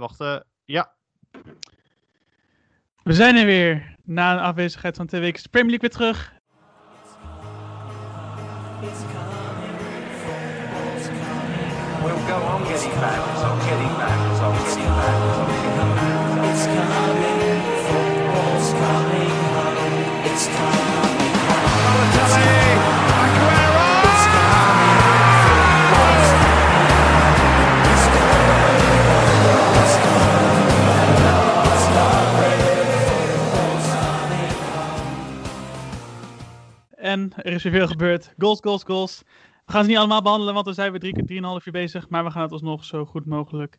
wachten. Ja. We zijn er weer. Na een afwezigheid van twee weken is de Premier League weer terug. We'll go on getting back, it's on getting back, it's on getting back, it's on getting back. It's coming, football's coming home. It's coming En er is weer veel gebeurd. Goals, goals, goals. We gaan ze niet allemaal behandelen, want we zijn weer drie keer, drieënhalf uur bezig. Maar we gaan het alsnog zo goed mogelijk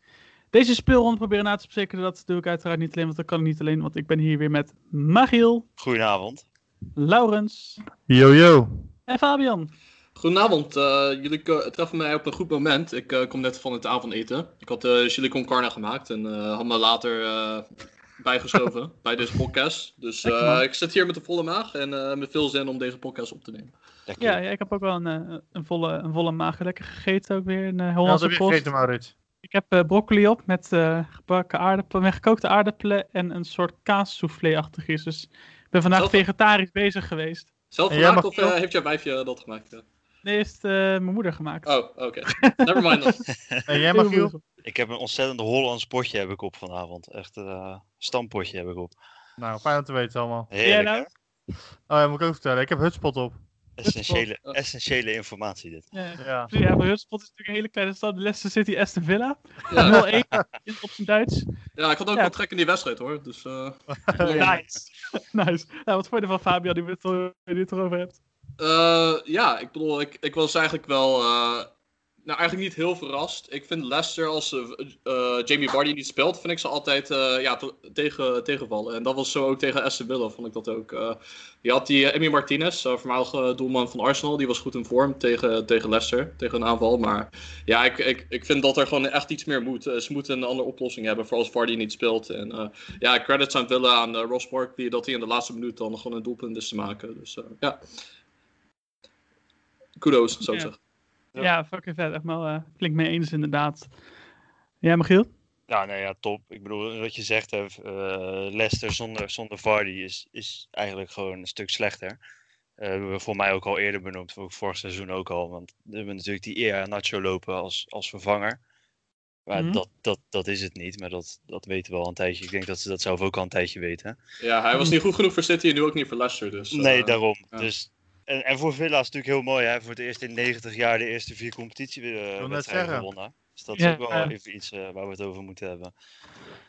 deze speelronde proberen na te spreken. Dat doe ik uiteraard niet alleen, want dat kan ik niet alleen. Want ik ben hier weer met Magiel, Goedenavond. Laurens Yo, yo. en Fabian. Goedenavond, eh, jullie ko- treffen mij op een goed moment. Ik eh, kom net van het avondeten. Ik had uh, chili con carne gemaakt en eh, had me later eh, bijgeschoven bij deze podcast. Dus Lekker, eh, ik zit hier met een volle maag en eh, met veel zin om deze podcast op te nemen. Lekker. Ja, ja, ik heb ook wel een, eh, een, volle, een volle maag lekker gegeten ook weer. Een uh, Hollandse gegeten, Maurits? Ik heb eh, broccoli op met eh, gebakken aardappelen, met gekookte aardappelen en een soort kaassoufflé-achtig iets. Dus ik ben vandaag Zelf- vegetarisch bezig geweest. Zelf gemaakt of heeft jouw wijfje dat gemaakt? Ja. Nee, is het eh, mijn moeder gemaakt. Oh, oké. Never mind dan. Jij, Magiel? Ik heb een ontzettend Hollands potje heb ik op vanavond. Echt een uh, stampotje heb ik op. Nou, fijn om te weten allemaal. Jij Heerlijk, nou? hè? Oh ja, moet ik ook vertellen. Ik heb Hutspot op. Essentiële, Oh. essentiële informatie dit. Ja. Ja. Ja, maar Hutspot is natuurlijk een hele kleine stad. Leicester City, Aston Villa. Ja, 0-1 in- op zijn Duits. ja, ik had ook Ja. wel trek in die wedstrijd hoor. Dus, eh, Nice. nice. Nou, wat vond je ervan, Fabian, die er- die het erover hebt? Eh, ja, ik bedoel, ik, ik was eigenlijk wel. eh, nou, eigenlijk niet heel verrast. Ik vind Leicester als eh, Jamie Vardy niet speelt, vind ik ze altijd ja, te- tegen, tegenvallen. En dat was zo ook tegen Aston Villa, vond ik dat ook. je had die Emi Martinez, voormalige doelman van Arsenal, die was goed in vorm tegen, tegen Leicester, tegen een aanval. Maar ja, ik, ik, ik vind dat er gewoon echt iets meer moet. Ze moeten een andere oplossing hebben, voor als Vardy niet speelt. En ja, credits aan Villa, aan Ross Barkley, dat hij in de laatste minuut dan gewoon een doelpunt is te maken. Dus ja. Kudos, zou ik Ja. zeggen. Ja, Ja. fucking vet. Echt wel eh, flink mee eens, inderdaad. Ja, Michiel? Ja, nee, ja, top. Ik bedoel, wat je zegt, hè, eh, Leicester zonder, zonder Vardy is, is eigenlijk gewoon een stuk slechter. Eh hebben we voor mij ook al eerder benoemd, ook vorig seizoen ook al. Want we hebben natuurlijk die Ea Nacho lopen als, als vervanger. Maar Mhm. dat, dat, dat is het niet, maar dat, dat weten we al een tijdje. Ik denk dat ze dat zelf ook al een tijdje weten. Ja, hij was niet goed genoeg voor City en nu ook niet voor Leicester. Dus, Nee, daarom. ja. Dus, en, en voor Villa is het natuurlijk heel mooi. Hè? Voor het eerst in 90 jaar de eerste vier competitiewedstrijden gewonnen. Dus dat is Ja, ook wel even iets eh, waar we het over moeten hebben.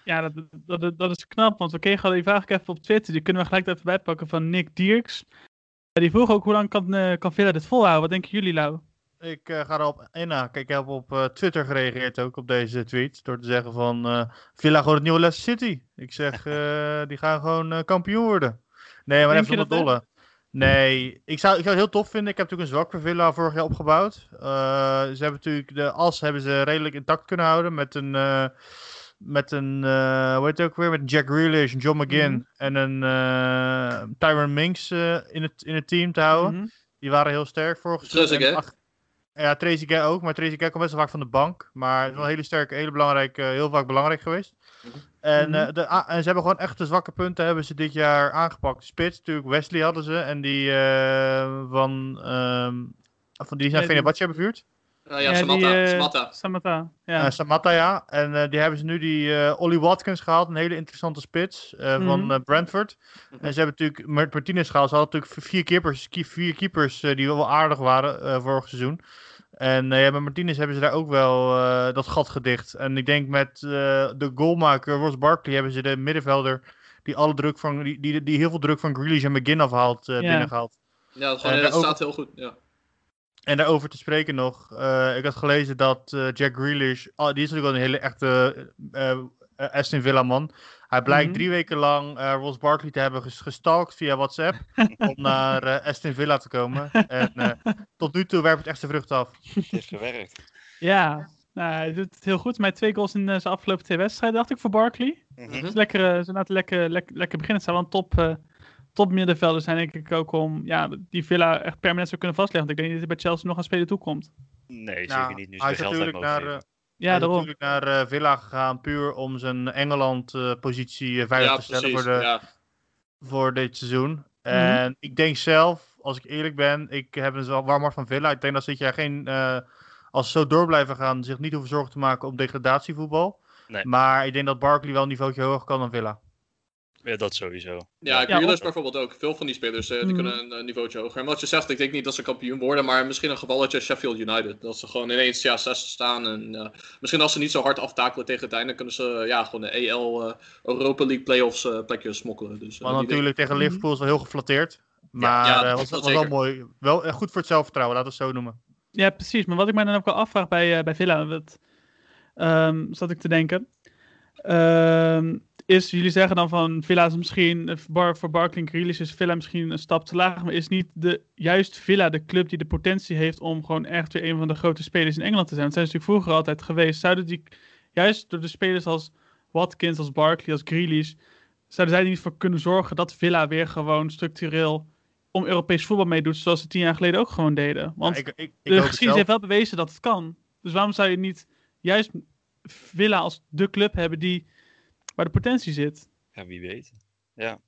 Ja, dat, dat, dat, is knap, want we kregen al die vraag even op Twitter. Die kunnen we gelijk even bijpakken van Nick Dierks. Ja, die vroeg ook hoe lang kan, eh, kan Villa dit volhouden? Wat denken jullie, Lau? Ik eh, ga erop inhaken. Ik heb op eh, Twitter gereageerd ook op deze tweet. Door te zeggen van eh, Villa gewoon het nieuwe Leicester City. Ik zeg, eh, die gaan gewoon eh, kampioen worden. Nee, maar Denk even dat, hè? dolle. Nee, ik zou, ik zou het heel tof vinden. Ik heb natuurlijk een zwak voor Villa vorig jaar opgebouwd. Eh, ze hebben natuurlijk de as hebben ze redelijk intact kunnen houden. Met een, eh, met een eh, hoe heet het ook weer? Met een Jack Grealish, een John McGinn Mhm. en een eh Tyron Minks eh, in, het, in het team te houden. Mhm. Die waren heel sterk vorig ach- Ja, Tracy Gay ook. Maar Tracy Gay komt best wel vaak van de bank. Maar het is wel een hele sterke, hele belangrijk, heel vaak belangrijk geweest. Mhm. En, Mhm. eh, de, a- en ze hebben gewoon echt de zwakke punten hebben ze dit jaar aangepakt. Spits, natuurlijk Wesley hadden ze. En die eh, van, ehm van die naar die- Fenerbahce hebben verhuurd. Ja, ja, die, Samatta. eh, Samatta. Samatta, ja. Ja. Samatta, ja. En eh, die hebben ze nu die eh Ollie Watkins gehaald. Een hele interessante spits eh, Mhm. van eh, Brentford. Mhm. En ze hebben natuurlijk Mart- Martinez gehaald. Ze hadden natuurlijk vier keepers, vier keepers eh, die wel aardig waren eh, vorig seizoen. En eh, ja, met Martinez hebben ze daar ook wel eh, dat gat gedicht. En ik denk met eh, de goalmaker Ross Barkley hebben ze de middenvelder die, alle druk van, die, die, die heel veel druk van Grealish en McGinn afhaalt, eh Ja. binnengehaald. Ja, gewoon, ook- staat heel goed. Ja. En daarover te spreken nog, eh, ik had gelezen dat eh, Jack Grealish, oh, die is natuurlijk wel een hele echte Aston Villa man. Hij blijkt Mhm. drie weken lang eh, Ross Barkley te hebben ges- gestalkt via WhatsApp om naar eh, Aston Villa te komen. En eh, tot nu toe werpt het echt zijn vrucht af. Het heeft gewerkt. Ja, nou, hij doet het heel goed. Met twee goals in eh, zijn afgelopen twee wedstrijden, dacht ik, voor Barkley. Mhm. Mhm. Dus lekker, eh, ze laten lekker, lekker, lekker beginnen. Het zou wel een top, eh, top middenvelder zijn, denk ik ook, om ja, die Villa echt permanent zou kunnen vastleggen. Want ik denk niet dat hij bij Chelsea nog aan spelen toekomt. Nee, Nou, zeker niet. Nu ze hij de is natuurlijk naar. Ja, daarom. natuurlijk naar eh, Villa gegaan puur om zijn Engeland-positie veilig Ja, te stellen precies. voor, de, Ja. voor dit seizoen. En ik denk zelf, als ik eerlijk ben, ik heb een wel warm hart van Villa. Ik denk dat ze dit jaar geen, eh, als ze zo door blijven gaan, zich niet hoeven zorgen te maken om degradatievoetbal. Nee. Maar ik denk dat Barkley wel een niveautje hoger kan dan Villa. Ja, dat sowieso. Ja, Ja, Grealish bijvoorbeeld ook. Veel van die spelers eh, die Mhm. kunnen een, eh, niveautje hoger. En wat je zegt, ik denk niet dat ze kampioen worden, maar misschien een gevalletje Sheffield United. Dat ze gewoon ineens ja, zesde staan. En eh, misschien als ze niet zo hard aftakelen tegen het einde, kunnen ze ja, gewoon de EL eh, Europa League playoffs eh plekjes smokkelen. Dus, Maar natuurlijk tegen Mhm. Liverpool is wel heel geflatteerd. Maar ja, eh, dat was, wel was wel zeker. mooi. Wel goed voor het zelfvertrouwen, laten we het zo noemen. Ja, precies. Maar wat ik mij dan ook wel afvraag bij, eh, bij Villa, wat, ehm, zat ik te denken, ehm, is, jullie zeggen dan van Villa is misschien, eh, Bar, voor Barkley Grealish is Villa misschien een stap te laag, maar is niet de, juist Villa de club die de potentie heeft om gewoon echt weer een van de grote spelers in Engeland te zijn? Dat zijn ze natuurlijk vroeger altijd geweest. Zouden die, juist door de spelers als Watkins, als Barkley, als Grealish, zouden zij er niet voor kunnen zorgen dat Villa weer gewoon structureel om Europees voetbal meedoet, zoals ze tien jaar geleden ook gewoon deden? Want Ja, ik, ik, ik de geschiedenis heeft wel bewezen dat het kan. Dus waarom zou je niet juist Villa als de club hebben die waar de potentie zit? Ja, wie weet. Ja.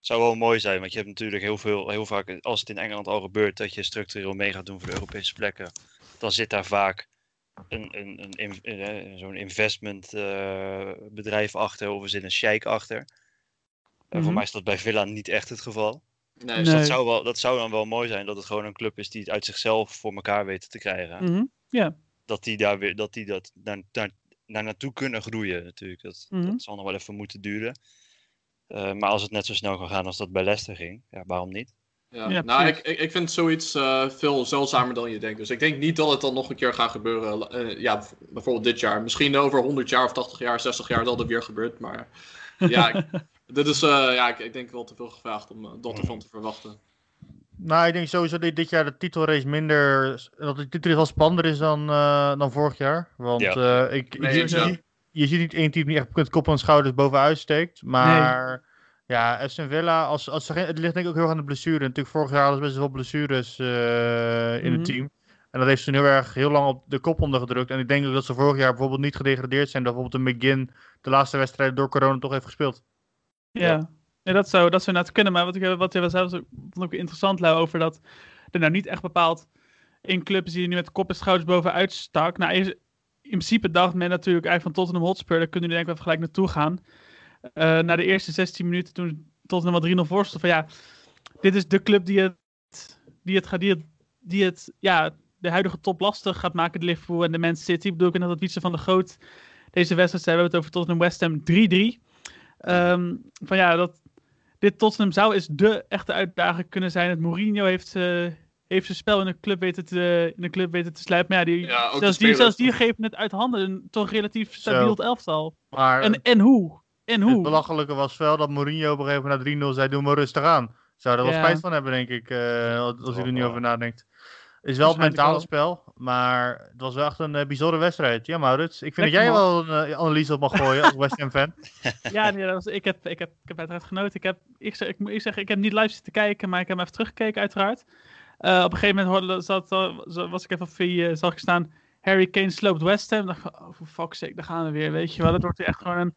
Zou wel mooi zijn, want je hebt natuurlijk heel, veel, heel vaak, als het in Engeland al gebeurt, dat je structureel mee gaat doen voor de Europese plekken. Dan zit daar vaak een, een, een, in- eh, zo'n investment eh, bedrijf achter of er zit een sheik achter. En Mhm. voor mij is dat bij Villa niet echt het geval. Nee, Dus Nee. dat, zou wel, dat zou dan wel mooi zijn dat het gewoon een club is die het uit zichzelf voor elkaar weet te krijgen. Mhm. Ja. Dat die daar weer dat die dat naar, naar, naar naartoe kunnen groeien natuurlijk. Dat, Mhm. dat zal nog wel even moeten duren. Eh, maar als het net zo snel kan gaan als dat bij Leicester ging, ja, waarom niet? Ja, Ja, nou, ik, ik, ik vind zoiets eh, veel zeldzamer dan je denkt. Dus ik denk niet dat het dan nog een keer gaat gebeuren. eh, ja, bijvoorbeeld dit jaar. Misschien over 100 jaar of 80 jaar, 60 jaar dat het weer gebeurt. Maar ja, ik- dit is eh, ja, ik, ik denk wel te veel gevraagd om dat ervan te verwachten. Nou, ik denk sowieso dat dit jaar de titelrace minder. Dat de titel wel spannender is dan, eh, dan vorig jaar. Want Ja. eh, ik, ik zie- je, ziet niet één team die echt met kop en schouders bovenuit steekt. Maar ja, Aston Villa, als, als ze geen, het ligt denk ik ook heel erg aan de blessure. Natuurlijk, vorig jaar hadden ze best wel blessures eh, in Mhm. het team. En dat heeft ze heel erg heel lang op de kop ondergedrukt. En ik denk ook dat ze vorig jaar bijvoorbeeld niet gedegradeerd zijn. Dat bijvoorbeeld de McGinn de laatste wedstrijd door corona toch heeft gespeeld. Ja. Ja, dat zou, dat zou kunnen. Maar wat, ik, wat je zelfs vond ik interessant, Lau, over dat er nou niet echt bepaald in club is die nu met kop en schouders bovenuit stak. Nou, in principe dacht men natuurlijk eigenlijk van Tottenham Hotspur, daar kunnen jullie denk ik wel gelijk naartoe gaan. Eh, na de eerste 16 minuten toen Tottenham al 3-0 voor stond, van ja, dit is de club die het, die het, gaat, die het, die het ja, de huidige top lastig gaat maken, de Liverpool en de Man City. Ik bedoel, ik dat Wietse van de Groot deze wedstrijd we hebben het over Tottenham West Ham 3-3. Ehm, van ja, dat dit Tottenham zou eens de echte uitdager kunnen zijn. Het Mourinho heeft, eh, heeft zijn spel in de club weten te, in de club weten te slijpen. Maar ja, die, Ja, zelfs, die, zelfs die geven het uit handen. Een toch relatief stabiel elftal. Maar En, en hoe? En Het hoe? belachelijke was wel dat Mourinho op een gegeven moment na 3-0 zei: Doe maar rustig aan. Zou er wel Ja. spijt van hebben, denk ik, eh, als hij er nu over nadenkt. Het is wel het mentale wel. spel, maar het was wel echt een eh, bijzondere wedstrijd. Ja, Maurits, ik vind Lekker, dat jij wel een eh, analyse op mag gooien als West Ham fan. Ja, nee, dat was, ik, heb, ik, heb, ik heb uiteraard genoten. Ik, heb, ik, zeg, ik moet ik zeggen, ik heb niet live zitten kijken, maar ik heb hem even teruggekeken, uiteraard. Eh, op een gegeven moment hoorde, zat, was ik even op via, zag ik staan, Harry Kane sloopt West Ham. dacht ik van, oh, for fuck's sake, daar gaan we weer, weet je wel. Het wordt weer echt gewoon een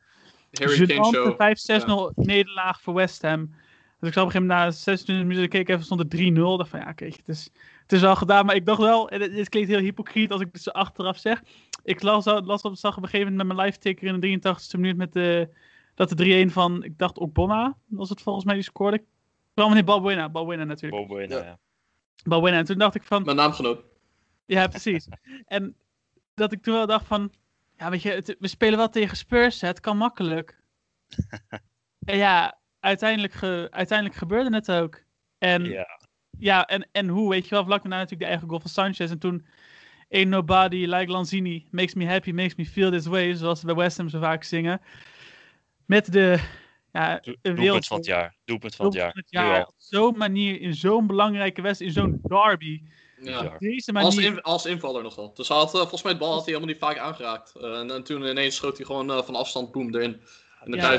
Harry Kane show. gênante 5-6-0 nederlaag voor West Ham. Dus ik zag op een gegeven moment na 26 minuten keek ik even stond het 3-0. dacht van ja, oké, het, is, het is al gedaan. Maar ik dacht wel, en het, het klinkt heel hypocriet als ik het zo achteraf zeg. Ik las, las op, zag op een gegeven moment met mijn live ticker in de 83e minuut met de, dat de 3-1 van, ik dacht Obama was het volgens mij die scoorde. Ik kwam meneer Balbuena, Balbuena natuurlijk. In, Ja. ja. Balbuena. En toen dacht ik van, Mijn naamgenoot. ja, precies. en dat ik toen wel dacht van, ja, weet je, het- we spelen wel tegen Spurs, hè, het kan makkelijk. en ja, uiteindelijk, ge- uiteindelijk gebeurde het ook. En ja, ja. en, en hoe, weet je wel, vlak daarna natuurlijk de eigen goal van Sanchez. En toen, ain't nobody like Lanzini, makes me happy, makes me feel this way, zoals ze bij West Ham zo vaak zingen. Met de, ja, Do- een Doelpunt wereld- van het jaar. Doelpunt van het jaar. van het jaar. Op zo'n manier, in zo'n belangrijke wedstrijd, in zo'n derby. Ja. Deze Als, manier. in, als invaller nog wel. Dus hij had, eh, volgens mij het bal had hij helemaal niet vaak aangeraakt. Eh, en, en toen ineens schoot hij gewoon eh, van afstand boem erin. In de Ja.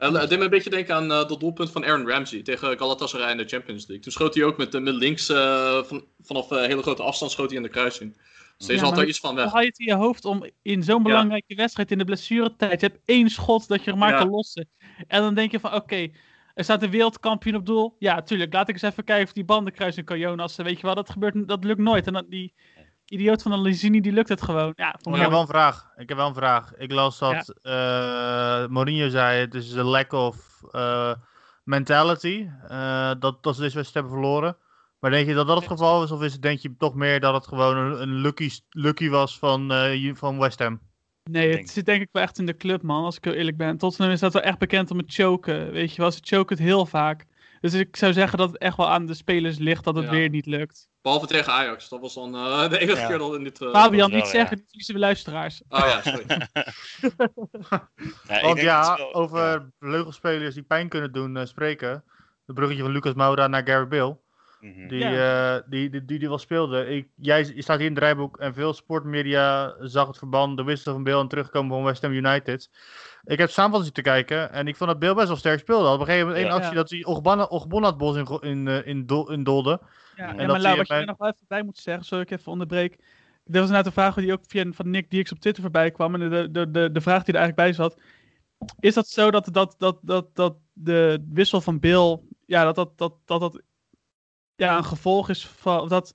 Het deed me een beetje denken aan eh, dat doelpunt van Aaron Ramsey tegen Galatasaray in de Champions League. Toen schoot hij ook met, met links, eh, van, vanaf een hele grote afstand schoot hij in de kruising. Steeds Ja, altijd maar- iets van weg. haal je het in je hoofd om in zo'n belangrijke wedstrijd in de blessuretijd. Je hebt één schot dat je maar Ja. kan lossen. En dan denk je van oké, er staat een wereldkampioen op doel. Ja, tuurlijk. Laat ik eens even kijken of die bandenkruising kan Jonas. Weet je wel, dat gebeurt, dat lukt nooit. En dan die idioot van de Lizini, die lukt het gewoon. Ja, Ik heb wel een vraag. Ik heb wel een vraag. Ik las dat eh, Mourinho zei het is een lack of eh, mentality. eh, dat, dat ze deze wedstrijd hebben verloren. Maar denk je dat dat het geval is? Of is het denk je toch meer dat het gewoon een, een lucky, lucky was van, eh, van West Ham? Nee, denk- het zit denk ik wel echt in de club, man. Als ik heel eerlijk ben. Tottenham is dat wel echt bekend om het choken. Weet je wel, ze choken het heel vaak. Dus ik zou zeggen dat het echt wel aan de spelers ligt dat het Ja. weer niet lukt. Behalve tegen Ajax. Dat was dan eh, de enige Ja. keer dat in dit... eh, Fabian, wel, niet ja. zeggen, niet verliezen we luisteraars. Oh ja, sorry. Want ja, wel- over ja. vleugelspelers die pijn kunnen doen eh, spreken. Het bruggetje van Lucas Moura naar Gary Bill. Mhm. Die, Ja. eh, die, die, die, die wel speelde. Ik, jij je staat hier in het rijboek en veel sportmedia zag het verband, de wissel van Bill en terugkomen van West Ham United. Ik heb samenvatting te kijken en ik vond dat Bill best wel sterk speelde. Op een gegeven moment één Ja. actie Ja. dat hij Ogbonna het bos in, in, eh, in, in dolde. Ja, En ja dat maar Lau, wat je er nog wel even bij moet zeggen, sorry ik even onderbreek. Er was inderdaad een vraag die ook via van Nick Dierks op Twitter voorbij kwam. En de, de, de, de vraag die er eigenlijk bij zat. Is dat zo dat, dat, dat, dat, dat de wissel van Bill, ja, dat dat, dat, dat, dat ja, een gevolg is van, of dat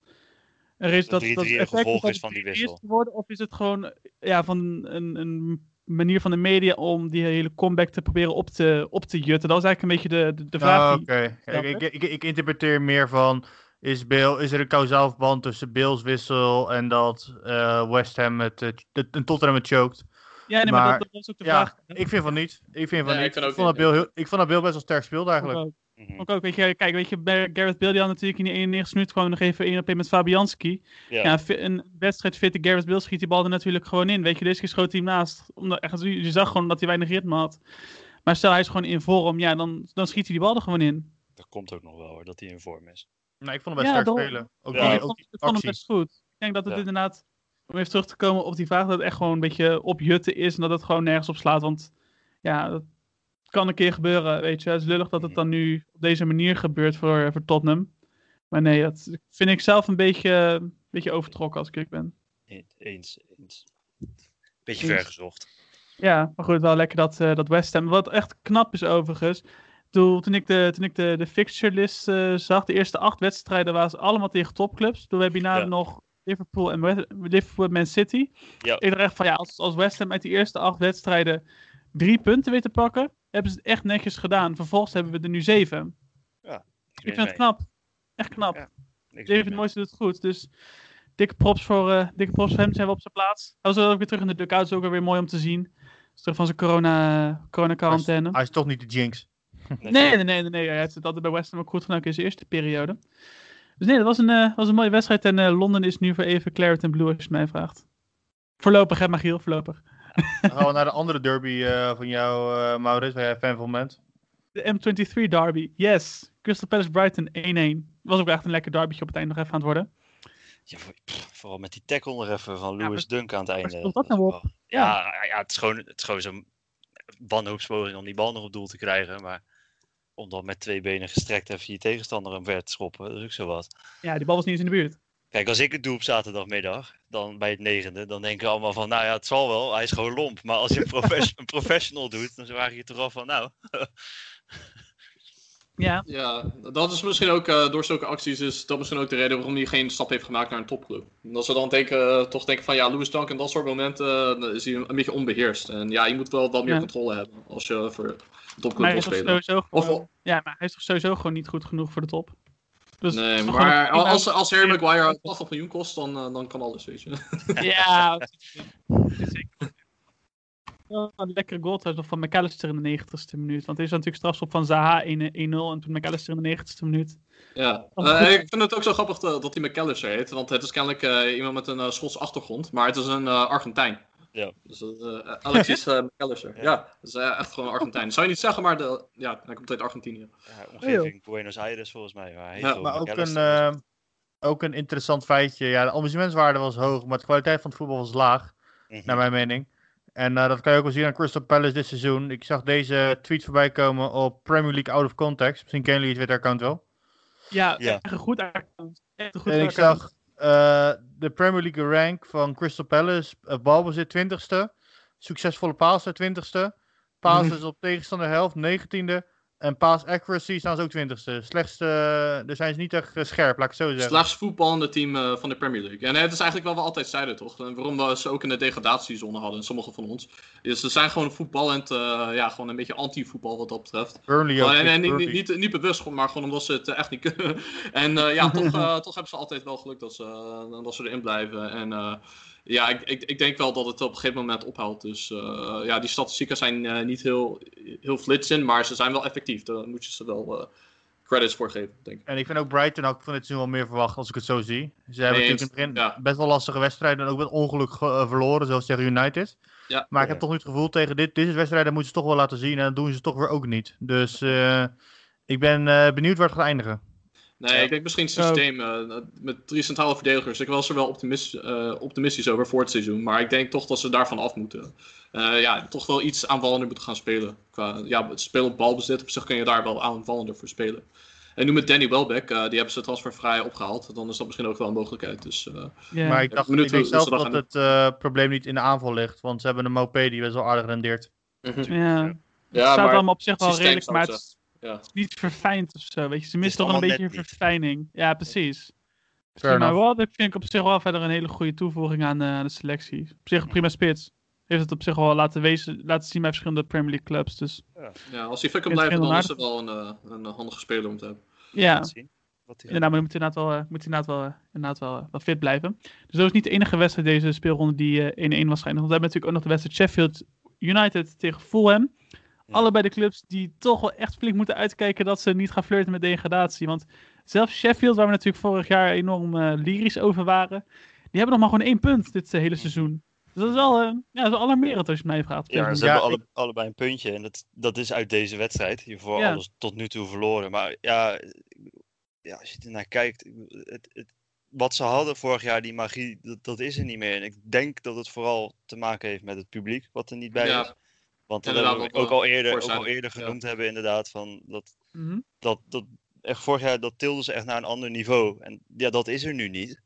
er is Dat dat, 3-3 dat een gevolg is van die het wissel. is geworden, of is het gewoon ja, van een, een manier van de media om die hele comeback te proberen op te, op te jutten? Dat was eigenlijk een beetje de, de, de vraag. Die- Oké, Ja, ik, ik, ik, ik interpreteer meer van. Is, Bill, is er een kausaal verband tussen Bills wissel en dat eh, West Ham het, eh, het, en Tottenham het choked? Ja, nee, maar, maar- dat, dat was ook de Ja, vraag. ik vind van niet. Ik vind van Nee, niet. ik vond dat. Bill heel, ik vond dat Bill best wel sterk speelde eigenlijk. Ik ook, weet je, kijk, weet je, Gareth Bale die had natuurlijk in die 91 minuut gewoon nog even 1 op 1 met Fabianski. Ja. Een wedstrijd fitte Gareth Bale schiet die bal er natuurlijk gewoon in. Weet je, deze keer schoot hij hem naast. Omdat, echt, je zag gewoon dat hij weinig ritme had. Maar stel hij is gewoon in vorm, ja, dan, dan schiet hij die bal er gewoon in. Dat komt ook nog wel hoor, dat hij in vorm is. Nee, ik vond hem best Ja, sterk spelen. Ook Ja, die, ik vond, die ik vond hem actie. best goed. Ik denk dat het Ja. inderdaad, om even terug te komen op die vraag, dat het echt gewoon een beetje opjutten is en dat het gewoon nergens op slaat. Want ja, dat kan een keer gebeuren, weet je. Het is lullig dat het dan nu op deze manier gebeurt voor, voor Tottenham. Maar nee, dat vind ik zelf een beetje, een beetje overtrokken als ik eerlijk ben. Eens, eens. Beetje Eens. ver gezocht. Ja, maar goed, wel lekker dat, eh dat West Ham. Wat echt knap is overigens. Toen, toen ik de, toen ik de, de fixture list eh, zag, de eerste acht wedstrijden waren ze allemaal tegen topclubs. Toen heb je daarna Ja. nog Liverpool en West- Liverpool en Man City. Ja. Ik dacht echt van ja, als, als West Ham uit die eerste acht wedstrijden drie punten weet te pakken, hebben ze het echt netjes gedaan. Vervolgens hebben we er nu zeven. Ik vind het knap. Echt knap. Ja, David. Moyes doet het goed. Dus dikke props voor, eh, dikke props voor hem. Zijn we op zijn plaats. Hij was ook weer terug in de dugout. is ook weer mooi om te zien. Is terug van zijn corona, corona quarantaine. Hij is toch niet de jinx. Nee, nee, nee, nee, nee. Hij heeft het altijd bij West Ham ook goed gedaan in zijn eerste periode. Dus nee, dat was een, eh, was een mooie wedstrijd. En eh, Londen is nu voor even Claret Blue, als je het mij vraagt. Voorlopig, hè, Magiel? Voorlopig. Dan gaan we naar de andere derby eh, van jou, eh Maurits, waar jij fan van bent. De M23 derby. Yes. Crystal Palace Brighton 1-1. Was ook echt een lekker derbytje op het eind nog even aan het worden. Ja, vooral met die tackle nog even van Lewis Dunk aan het einde. dat nou? Ja, ja. het is gewoon, het is gewoon zo'n wanhoopspoging om die bal nog op doel te krijgen. Maar om dan met twee benen gestrekt even je tegenstander omver te schoppen, dat is ook zo wat. Ja, die bal was niet eens in de buurt. Kijk, als ik het doe op zaterdagmiddag, dan bij het negende, dan denken we allemaal van, nou ja, het zal wel, hij is gewoon lomp. Maar als je een, profes- een professional doet, dan vraag je je toch af van, nou, Ja, Ja, dat is misschien ook eh, door zulke acties is dat misschien ook de reden waarom hij geen stap heeft gemaakt naar een topclub. Dat ze dan denken, eh, toch denken van ja, Louis Dunk en dat soort momenten eh, is hij een, een beetje onbeheerst. En ja, je moet wel wat meer Ja. controle hebben als je voor een topclub wil is toch spelen. sowieso Of- gewoon, ja, maar hij is toch sowieso gewoon niet goed genoeg voor de top. Dus Nee, maar gewoon als, als Harry Maguire 80 miljoen kost, dan, eh, dan kan alles, weet je. Ja, zeker. Wel Een lekkere goal nog van McAllister in de 90ste minuut. Want er is natuurlijk strafschop van Zaha 1-0 en toen McAllister in de 90ste minuut. Ja, Oh, Eh, ik vind het ook zo grappig dat, dat hij McAllister heet, want het is kennelijk eh, iemand met een Schotse achtergrond, maar het is een Argentijn. Ja. Dus eh, Alexis McAllister. Ja. Ja, dat is eh, echt gewoon Argentijn. Zou je niet zeggen, maar de, ja, hij komt uit Argentinië. ja, omgeving Buenos Aires volgens mij. Maar, hij heet Ja, Maar ook een, eh, ook een interessant feitje. Ja, de amusementswaarde was hoog, maar de kwaliteit van het voetbal was laag, Mhm. naar mijn mening. En eh, dat kan je ook wel zien aan Crystal Palace dit seizoen. Ik zag deze tweet voorbij komen op Premier League Out of Context. Misschien kennen jullie het Twitter-account wel. Ja, Ja. echt een goed account. Echt een goed En ik account. zag eh, de Premier League rank van Crystal Palace. Uh, balbezit 20ste. Succesvolle paas 20ste. Passes op tegenstander helft 19e. En pass accuracy staan ze ook 20ste. Slechtste, uh, daar zijn ze niet echt uh, scherp, laat ik het zo zeggen. Slechts voetballende team uh, van de Premier League. En het is eigenlijk wel wat we altijd zeiden, toch? En waarom we ze ook in de degradatiezone hadden, sommige van ons. Dus ze zijn gewoon voetballend, ja, gewoon een beetje anti-voetbal wat dat betreft. Burnley ook. en, en niet, niet, niet, niet, bewust, maar gewoon omdat ze het echt niet kunnen. en ja, toch, toch hebben ze altijd wel geluk dat ze, dat ze erin blijven. En ja, ik, ik, ik, denk wel dat het op een gegeven moment ophoudt. Dus uh, ja, die statistieken zijn uh, niet heel, heel flitsend, maar ze zijn wel effectief. Daar moet je ze wel uh, credits voor geven, denk ik. En ik vind ook Brighton ook van dit seizoen wel meer verwacht als ik het zo zie. Ze hebben nee, natuurlijk in het begin ja. best wel lastige wedstrijden en ook met ongeluk verloren, zoals tegen United. Ja, maar ik heb toch niet het gevoel tegen dit, deze wedstrijden moeten ze toch wel laten zien en dat doen ze toch weer ook niet. Dus ik ben benieuwd waar het gaat eindigen. Nee, ik denk misschien het systeem uh, met drie centrale verdedigers. Ik was er wel optimist, uh, optimistisch over voor het seizoen. Maar ik denk toch dat ze daarvan af moeten. Uh, ja, toch wel iets aanvallender moeten gaan spelen. Qua, ja, het spelen op balbezit, op zich kun je daar wel aanvallender voor spelen. En nu met Danny Welbeck, die hebben ze transfervrij opgehaald. Dan is dat misschien ook wel een mogelijkheid. Dus, yeah. Maar ik dacht ik denk zelf dat het probleem niet in de aanval ligt. Want ze hebben een Mopé die best wel aardig rendeert. Mm -hmm. Ja, ja. het staat allemaal op zich wel redelijk. Maar het, ja. Het is niet verfijnd of zo, weet je. Ze mist toch een beetje verfijning. Ja, precies. maar wel, dat vind ik op zich wel verder een hele goede toevoeging aan, uh, aan de selectie. Op zich een prima spits. Heeft het op zich wel laten, wezen, laten zien bij verschillende Premier League clubs. Dus. Ja. ja als hij fit kan blijven, dan is het wel een, uh, een handige speler om te hebben. Ja. Inderdaad, maar moet inderdaad wel, moet inderdaad wel, inderdaad wel, wel fit blijven. Dus dat was niet de enige wedstrijd deze speelronde die 1-1 was geëindigd. Want we hebben natuurlijk ook nog de wedstrijd Sheffield United tegen Fulham. Allebei de clubs die toch wel echt flink moeten uitkijken dat ze niet gaan flirten met degradatie. Want zelfs Sheffield, waar we natuurlijk vorig jaar enorm uh, lyrisch over waren, die hebben nog maar gewoon één punt dit uh, hele seizoen. Dus dat is wel uh, ja, dat is alarmerend als je mij vraagt. Ja, ze ja, hebben alle, allebei een puntje en dat, dat is uit deze wedstrijd. Je voor ja. alles tot nu toe verloren. Maar ja, ja als je er naar kijkt, het, het, wat ze hadden vorig jaar, die magie, dat, dat, is er niet meer. En ik denk dat het vooral te maken heeft met het publiek, wat er niet bij ja. is. Want dat hebben we ook, al eerder, ook al eerder genoemd ja. hebben, inderdaad. Van dat, mm -hmm. dat, dat echt vorig jaar dat tilden ze echt naar een ander niveau. En ja, dat is er nu niet.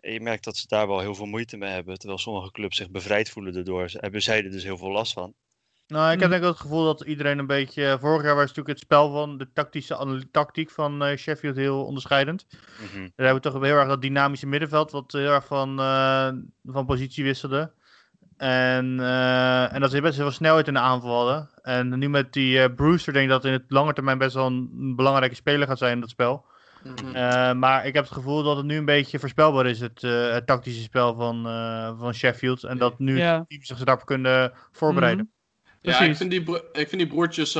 En je merkt dat ze daar wel heel veel moeite mee hebben. Terwijl sommige clubs zich bevrijd voelen daardoor. Ze hebben zij er dus heel veel last van. Nou, ik heb denk ik het gevoel dat iedereen een beetje. Vorig jaar was natuurlijk het spel van de tactische tactiek van uh, Sheffield heel onderscheidend. Mm -hmm. Daar hebben we toch heel erg dat dynamische middenveld, wat heel erg van, uh, van positie wisselde. En, uh, en dat ze best wel snelheid in de aanval hadden. En nu met die uh, Brewster denk ik dat in het lange termijn best wel een belangrijke speler gaat zijn in dat spel. Mm -hmm. uh, maar ik heb het gevoel dat het nu een beetje voorspelbaar is, het, het tactische spel van, van Sheffield. En dat nu ja. teams zich daarop kunnen voorbereiden. Mm -hmm. Ja, ik vind die, ik vind die broertjes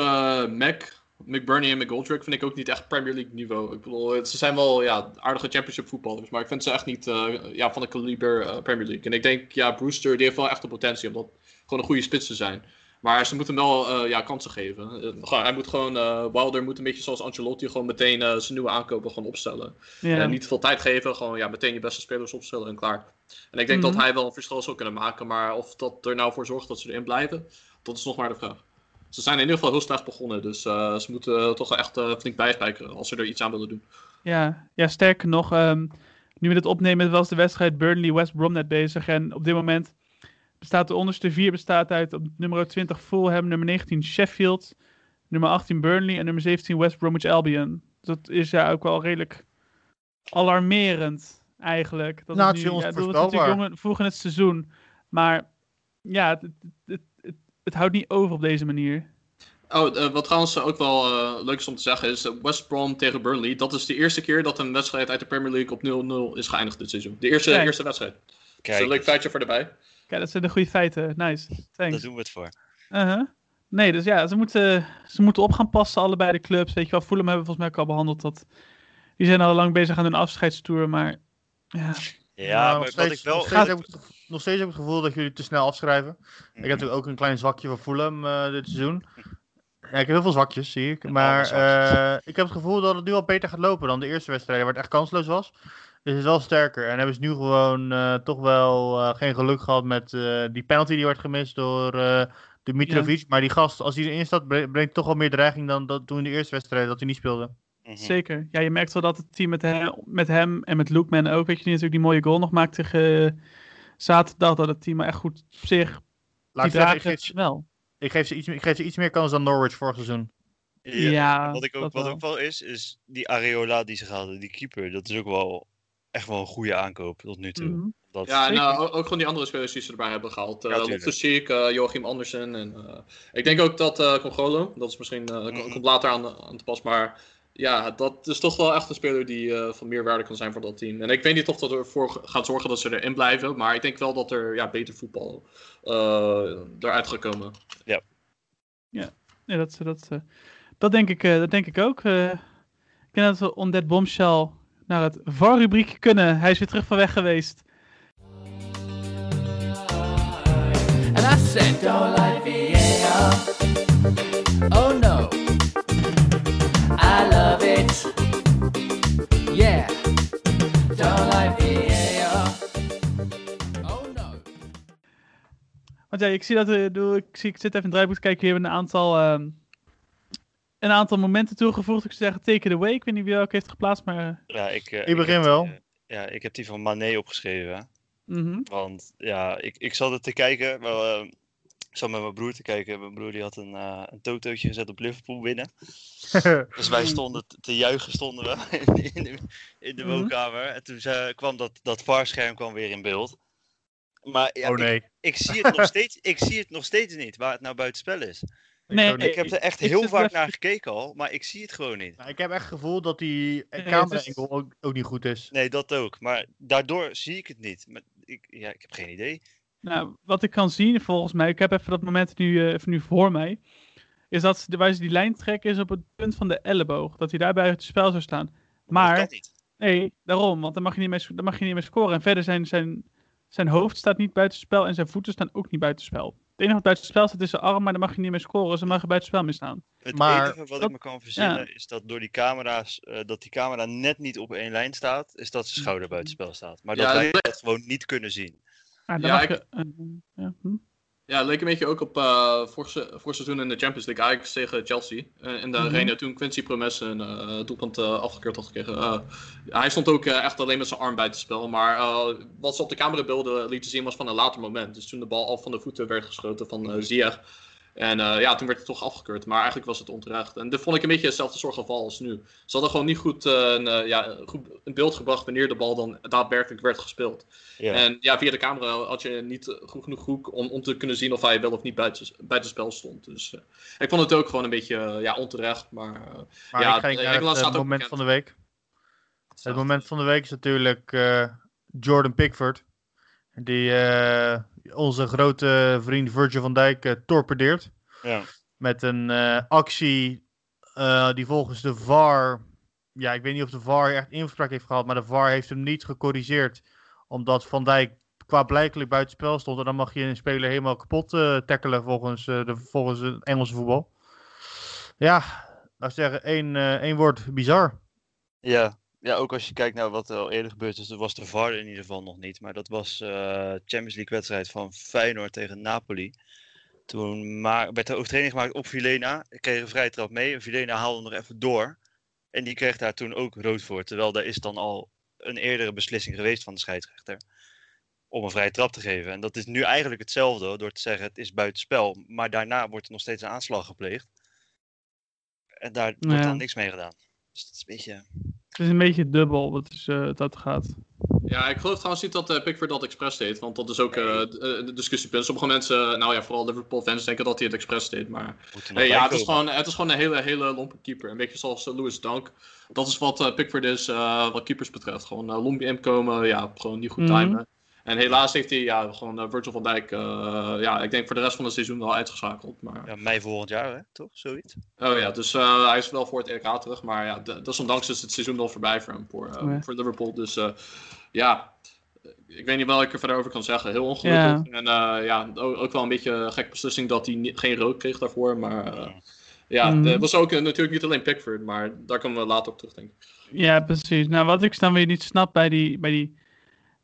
Mac, McBurney en McGoldrick vind ik ook niet echt Premier League niveau. Ik bedoel, ze zijn wel ja, aardige championship voetballers, maar ik vind ze echt niet uh, ja, van de kaliber uh, Premier League. En ik denk, ja, Brewster die heeft wel echt de potentie om dat gewoon een goede spits te zijn. Maar ze moeten hem wel uh, ja, kansen geven. hij moet gewoon, Wilder moet een beetje zoals Ancelotti gewoon meteen zijn nieuwe aankopen gewoon opstellen. Ja. En niet veel tijd geven, gewoon ja, meteen je beste spelers opstellen en klaar. En ik denk mm -hmm. dat hij wel een verschil zou kunnen maken, maar of dat er nou voor zorgt dat ze erin blijven, dat is nog maar de vraag ze zijn in ieder geval heel slecht begonnen. Dus uh, ze moeten toch wel echt uh, flink bijspijkeren als ze er iets aan willen doen. Ja, ja sterker nog, um, nu we dit opnemen, was de wedstrijd Burnley-West Brom net bezig. En op dit moment bestaat de onderste vier bestaat uit op nummer 20 Fulham, nummer 19 Sheffield, nummer 18 Burnley en nummer 17 West Bromwich Albion. Dat is ja ook wel redelijk alarmerend eigenlijk. Dat nou, het nu, ja, is natuurlijk vroeg in het seizoen. Maar ja, het, het, het, houdt niet over op deze manier. Oh, uh, wat trouwens ook wel uh, leuk is om te zeggen is West Brom tegen Burnley. Dat is de eerste keer dat een wedstrijd uit de Premier League op 0-0 is geëindigd dit seizoen. De eerste, eerste wedstrijd. Kijk. Dus een leuk feitje voor erbij. Kijk, dat zijn de goede feiten. Nice. Thanks. Daar doen we het voor. Uh -huh. Nee, dus ja, ze moeten, ze moeten op gaan passen, allebei de clubs. Weet je wel, Fulham hebben we volgens mij ook al behandeld. Dat, die zijn al lang bezig aan hun afscheidstoer, maar ja... Ja, nou, maar steeds, wat ik wel... nog steeds heb ik het gevoel dat jullie te snel afschrijven. Mm -hmm. Ik heb natuurlijk ook een klein zwakje voor Fulham uh, dit seizoen. Ja, ik heb heel veel zwakjes, zie ik. Maar uh, ik heb het gevoel dat het nu al beter gaat lopen dan de eerste wedstrijd, waar het echt kansloos was. Dus het is wel sterker. En hebben ze nu gewoon uh, toch wel uh, geen geluk gehad met die penalty die wordt gemist door Dimitrovic. Ja. Maar die gast, als hij erin staat, brengt toch wel meer dreiging dan dat toen in de eerste wedstrijd dat hij niet speelde. Mhm. Zeker. Ja, je merkt wel dat het team met hem, met hem en met Lookman ook, weet je, die natuurlijk die mooie goal nog maakt tegen eh, zaterdag, dat het team er echt goed op zich, Laat die ik zeggen, ik geef, het ze- wel. ik, geef ze iets, ik geef ze iets meer kans dan Norwich vorig seizoen. Ja, wat ik ook, wat wel. ook wel is, is die Areola die ze hadden, die keeper, dat is ook wel echt wel een goede aankoop tot nu toe. Mhm. Dat, Ja, en uh, ook ook gewoon die andere spelers die ze erbij hebben gehaald. Ja, Uh. Loftus-Cheek, uh, Joachim Andersen. En, uh, ik denk ook dat uh, Congolo, dat is misschien uh, Mhm. komt later aan, aan te pas. Maar ja, dat is toch wel echt een speler die uh, van meerwaarde kan zijn voor dat team. En ik weet niet of dat ervoor gaat zorgen dat ze erin blijven. Maar ik denk wel dat er ja, beter voetbal uh, eruit gaat komen. Nee, dat, dat, eh, dat, denk ik, eh, dat denk ik ook. Eh, ik denk dat we on that bombshell naar het VAR-rubriek kunnen. Hij is weer terug van weg geweest. And I said, don't like VAR. Oh no. I love it. Yeah. Don't like VAR. Oh no. Want ja, ik zie dat doe- ik, zie, ik zit even in het draaiboek te kijken. Hier hebben we een aantal, ehm, een aantal momenten toegevoegd. Ik zou zeggen, take it away. Ik weet niet wie welke heeft geplaatst, maar... eh, ja, ik, eh, Ik begin heb wel. die, eh, ja, ik heb die van Mané opgeschreven. mhm. Want ja, ik, ik zat er te kijken. Maar, eh, zat met mijn broer te kijken. Mijn broer die had een, eh een totootje gezet op Liverpool winnen. Dus wij stonden te- juichen stonden we in, in de, in de Mhm. woonkamer. En toen zei- kwam dat, dat VAR-scherm kwam weer in beeld. Maar ja, oh nee. ik, ik, zie het nog steeds, ik zie het nog steeds niet waar het nou buitenspel is. Nee. Ik heb er echt Ik heel vaak naar gekeken al, maar ik zie het gewoon niet. Nou, ik heb echt het gevoel dat die camera-angle ook, ook niet goed is. Nee, dat ook. Maar daardoor zie ik het niet. Maar ik, ja, ik heb geen idee. Nou, wat ik kan zien volgens mij, ik heb even dat moment nu, eh, even nu voor mij, is dat waar ze die lijn trekken is op het punt van de elleboog. Dat hij daarbij het spel zou staan. Maar, Dat kan niet. nee, daarom, want dan mag je niet meer, dan mag je niet meer scoren. En verder zijn zijn, zijn hoofd staat niet buitenspel en zijn voeten staan ook niet buitenspel. Het enige wat buitenspel staat is zijn arm, maar dan mag je niet meer scoren. Ze mogen buitenspel mee staan. Het Maar- enige wat dat- ik me kan verzinnen is dat door die camera's, eh, dat die camera net niet op één lijn staat, is dat zijn schouder buitenspel staat. Maar dat Ja, wij dat gewoon niet kunnen zien. Ah, Ja, mag ik- je, eh, ja, hm. Ja, het leek een beetje ook op eh vorig, se- vorig seizoen in de Champions League Ajax tegen Chelsea. Eh, in de Mhm. arena toen Quincy Promes een eh, doelpunt afgekeurd had gekregen. Hij stond ook echt alleen met zijn arm buiten spel. Maar wat ze op de camerabeelden lieten zien was van een later moment. Dus toen de bal al van de voeten werd geschoten van Ziyech. En eh, ja, toen werd het toch afgekeurd. Maar eigenlijk was het onterecht. En dit vond ik een beetje hetzelfde soort geval als nu. Ze hadden gewoon niet goed, eh, een, eh, ja, goed in beeld gebracht wanneer de bal dan daadwerkelijk werd gespeeld. Ja. En ja, via de camera had je niet goed genoeg hoek om, om te kunnen zien of hij wel of niet buiten, buitenspel stond. Dus eh, ik vond het ook gewoon een beetje ja, onterecht. Maar eh, Maar Ja, ik ga naar Engeland het moment bekend. van de week. Het moment van de week is natuurlijk eh, Jordan Pickford. Die eh, onze grote vriend Virgil van Dijk eh, torpedeert. Ja. Met een eh, actie eh, die volgens de VAR... Ja, ik weet niet of de VAR echt inspraak heeft gehad. Maar de VAR heeft hem niet gecorrigeerd. Omdat Van Dijk qua blijkelijk buitenspel stond. En dan mag je een speler helemaal kapot eh, tackelen volgens, de, volgens het Engelse voetbal. Ja, laat ik zeggen, één, één woord, bizar. Ja. Ja, ook als je kijkt naar wat er al eerder gebeurd is, dat was de VAR in ieder geval nog niet. Maar dat was eh Champions League wedstrijd van Feyenoord tegen Napoli. Toen werd er overtreding gemaakt op Vilena. Ik kreeg een vrije trap mee. En Vilena haalde nog even door. En die kreeg daar toen ook rood voor. Terwijl daar is dan al een eerdere beslissing geweest van de scheidsrechter. Om een vrije trap te geven. En dat is nu eigenlijk hetzelfde door te zeggen het is buitenspel. Maar daarna wordt er nog steeds een aanslag gepleegd. En daar wordt Ja. dan niks mee gedaan. Dus dat is een beetje... Het is een beetje dubbel wat is, eh, dat gaat. ja, ik geloof trouwens niet dat eh, Pickford dat expres deed. Want dat is ook eh, d- eh, de discussiepunt. Sommige mensen, nou ja, vooral Liverpool fans, denken dat hij het expres deed. Maar ja, het is, gewoon, het is gewoon een hele, hele lompe keeper. Een beetje zoals uh, Lewis Dunk. Dat is wat eh, Pickford is, eh, wat keepers betreft. Gewoon uh, inkomen, ja, gewoon niet goed Mhm. timen. En helaas heeft hij ja, gewoon uh, Virgil van Dijk, uh, ja, ik denk voor de rest van het seizoen wel uitgeschakeld. Maar... Ja, mei volgend jaar, hè? toch? Zoiets. Oh ja, dus uh, hij is wel voor het EK terug. Maar ja, desondanks is het seizoen al voorbij voor hem, voor, Ja. voor Liverpool. Dus uh, ja, ik weet niet wel wat ik er verder over kan zeggen. Heel ongelukkig. Ja. En uh, ja, ook, ook, wel een beetje een gek beslissing dat hij niet, geen rood kreeg daarvoor. Maar uh, ja, Mhm. het was ook uh, natuurlijk niet alleen Pickford, maar daar komen we later op terug, denk ik. Ja, precies. Nou, wat ik dan weer niet snap bij die, bij die,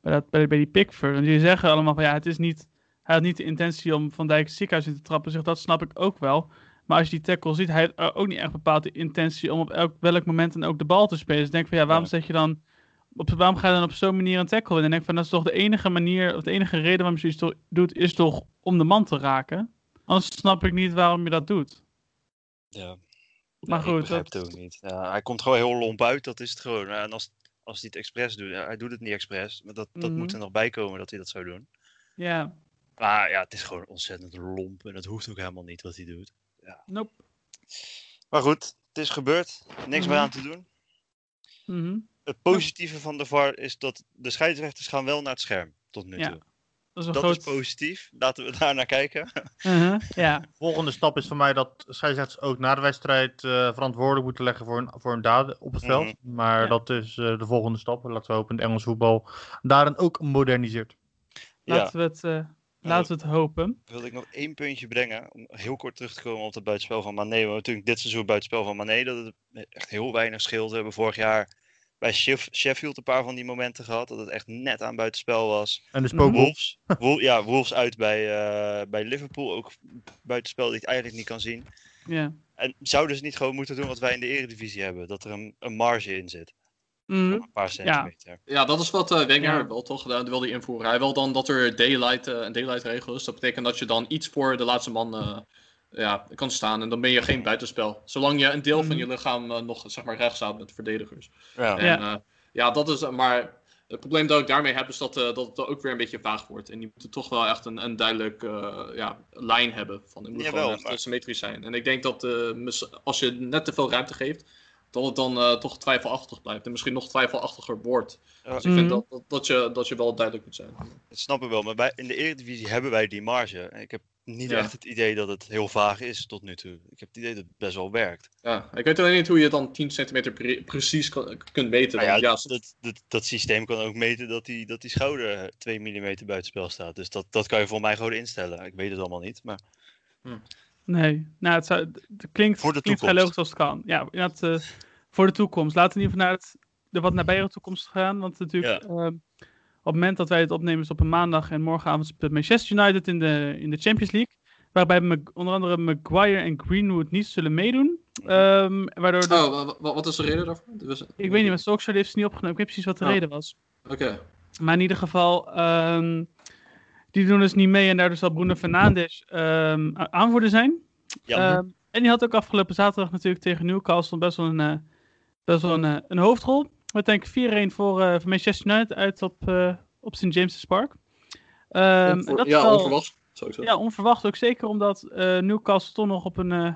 bij dat, bij, bij die Pickford. Want jullie zeggen allemaal van ja, het is niet, hij had niet de intentie om Van Dijk het ziekenhuis in te trappen. Zeg, dat snap ik ook wel. Maar als je die tackle ziet, hij heeft ook niet echt bepaald de intentie om op elk, welk moment dan ook de bal te spelen. Dus ik denk van ja, waarom zet je dan, op, waarom ga je dan op zo'n manier een tackle? En ik denk van dat is toch de enige manier, of de enige reden waarom je zoiets doet, is toch om de man te raken. Anders snap ik niet waarom je dat doet. Ja. Maar Nee, goed, ik begrijp dat- het ook niet. Ja, hij komt gewoon heel lomp uit, dat is het gewoon. En als, als hij het expres doet, ja, hij doet het niet expres. Maar dat, dat Mhm. moet er nog bij komen dat hij dat zou doen. Ja, Maar ja, het is gewoon ontzettend lomp en dat hoeft ook helemaal niet wat hij doet. nope. Maar goed, het is gebeurd. Niks meer Mhm. aan te doen. Mhm. Het positieve van de VAR is dat de scheidsrechters gaan wel naar het scherm tot nu Ja, toe. Dat is een Dat groot... is positief. Laten we daar naar kijken. Mhm, Ja, Volgende stap is voor mij dat scheidsrechters ook na de wedstrijd eh, verantwoordelijk moeten leggen voor hun, voor hun daden op het veld. Maar Ja. dat is eh, de volgende stap. Laten we hopen het Engels voetbal daarin ook moderniseert. Ja, laten, we het, eh, laten we het hopen. wilde ik nog één puntje brengen. Om heel kort terug te komen op het buitenspel van Mané. We hebben natuurlijk dit seizoen buitenspel van Mané. Dat het echt heel weinig scheelt. We hebben vorig jaar bij Sheff- Sheffield een paar van die momenten gehad. Dat het echt net aan buitenspel was. En de Mhm. Wolves, Wol- ja, Wolves uit bij, eh, bij Liverpool. Ook buitenspel die ik eigenlijk niet kan zien. Ja. En zouden ze niet gewoon moeten doen wat wij in de eredivisie hebben? Dat er een, een marge in zit. Mhm. Een paar centimeter. Ja, dat is wat eh Wenger Ja. wel toch gedaan wil die invoeren. Hij wil dan dat er daylight, eh, een daylight regel is. Dat betekent dat je dan iets voor de laatste man eh, ja, kan staan. En dan ben je geen buitenspel. Zolang je een deel van Mhm. je lichaam eh, nog zeg maar, recht staat met de verdedigers. Ja. En, Ja. ja. ja, dat is. Maar het probleem dat ik daarmee heb is dat, eh, dat het ook weer een beetje vaag wordt. En je moet toch wel echt een, een duidelijk eh, ja, lijn hebben. Van, het moet Jawel, gewoon echt maar- eh, symmetrisch zijn. En ik denk dat eh, als je net te veel ruimte geeft, dat het dan eh, toch twijfelachtig blijft. En misschien nog twijfelachtiger wordt. Ja, Dus ik vind Mhm. dat, dat, dat, je, dat je wel duidelijk moet zijn. Dat snap ik wel. Maar bij, in de eredivisie hebben wij die marge. En ik heb niet Ja. echt het idee dat het heel vaag is tot nu toe. Ik heb het idee dat het best wel werkt. Ja, ik weet alleen niet hoe je dan 10 centimeter pre- precies kan- kunt meten. Nou ja, dat, dat, dat systeem kan ook meten dat die, dat die schouder 2 mm buitenspel staat. Dus dat, dat kan je voor mij gewoon instellen. Ik weet het allemaal niet. Maar Nee, nou, het, zou, het klinkt, Voor de klinkt vrij logisch als het kan. Ja, inderdaad, eh, voor de toekomst. Laten we in ieder geval naar het, de wat nabijere toekomst gaan. Want natuurlijk, ehm, het moment dat wij het opnemen is op een maandag en morgenavond speelt Manchester United in de, in de Champions League. Waarbij Mag- onder andere Maguire en Greenwood niet zullen meedoen. Ehm, waardoor de- Oh, wa- wa- wat is de reden daarvoor? Was- ik weet niet, maar Solskjaer heeft ze niet opgenomen. Ik weet precies wat de Oh. reden was. Oké. Maar in ieder geval, ehm, die doen dus niet mee en daardoor zal Bruno Fernandes ehm, a- aanvoerder zijn. ja, Ehm, en die had ook afgelopen zaterdag natuurlijk tegen Newcastle best wel een, eh, best wel een, eh, een hoofdrol. Met denk ik 4-1 voor, eh, voor Manchester United uit op, eh, op St. James's Park. Ehm, en Onver- dat is ja, wel- onverwacht. Sowieso. Ja, onverwacht ook zeker omdat eh, Newcastle toch nog op een eh,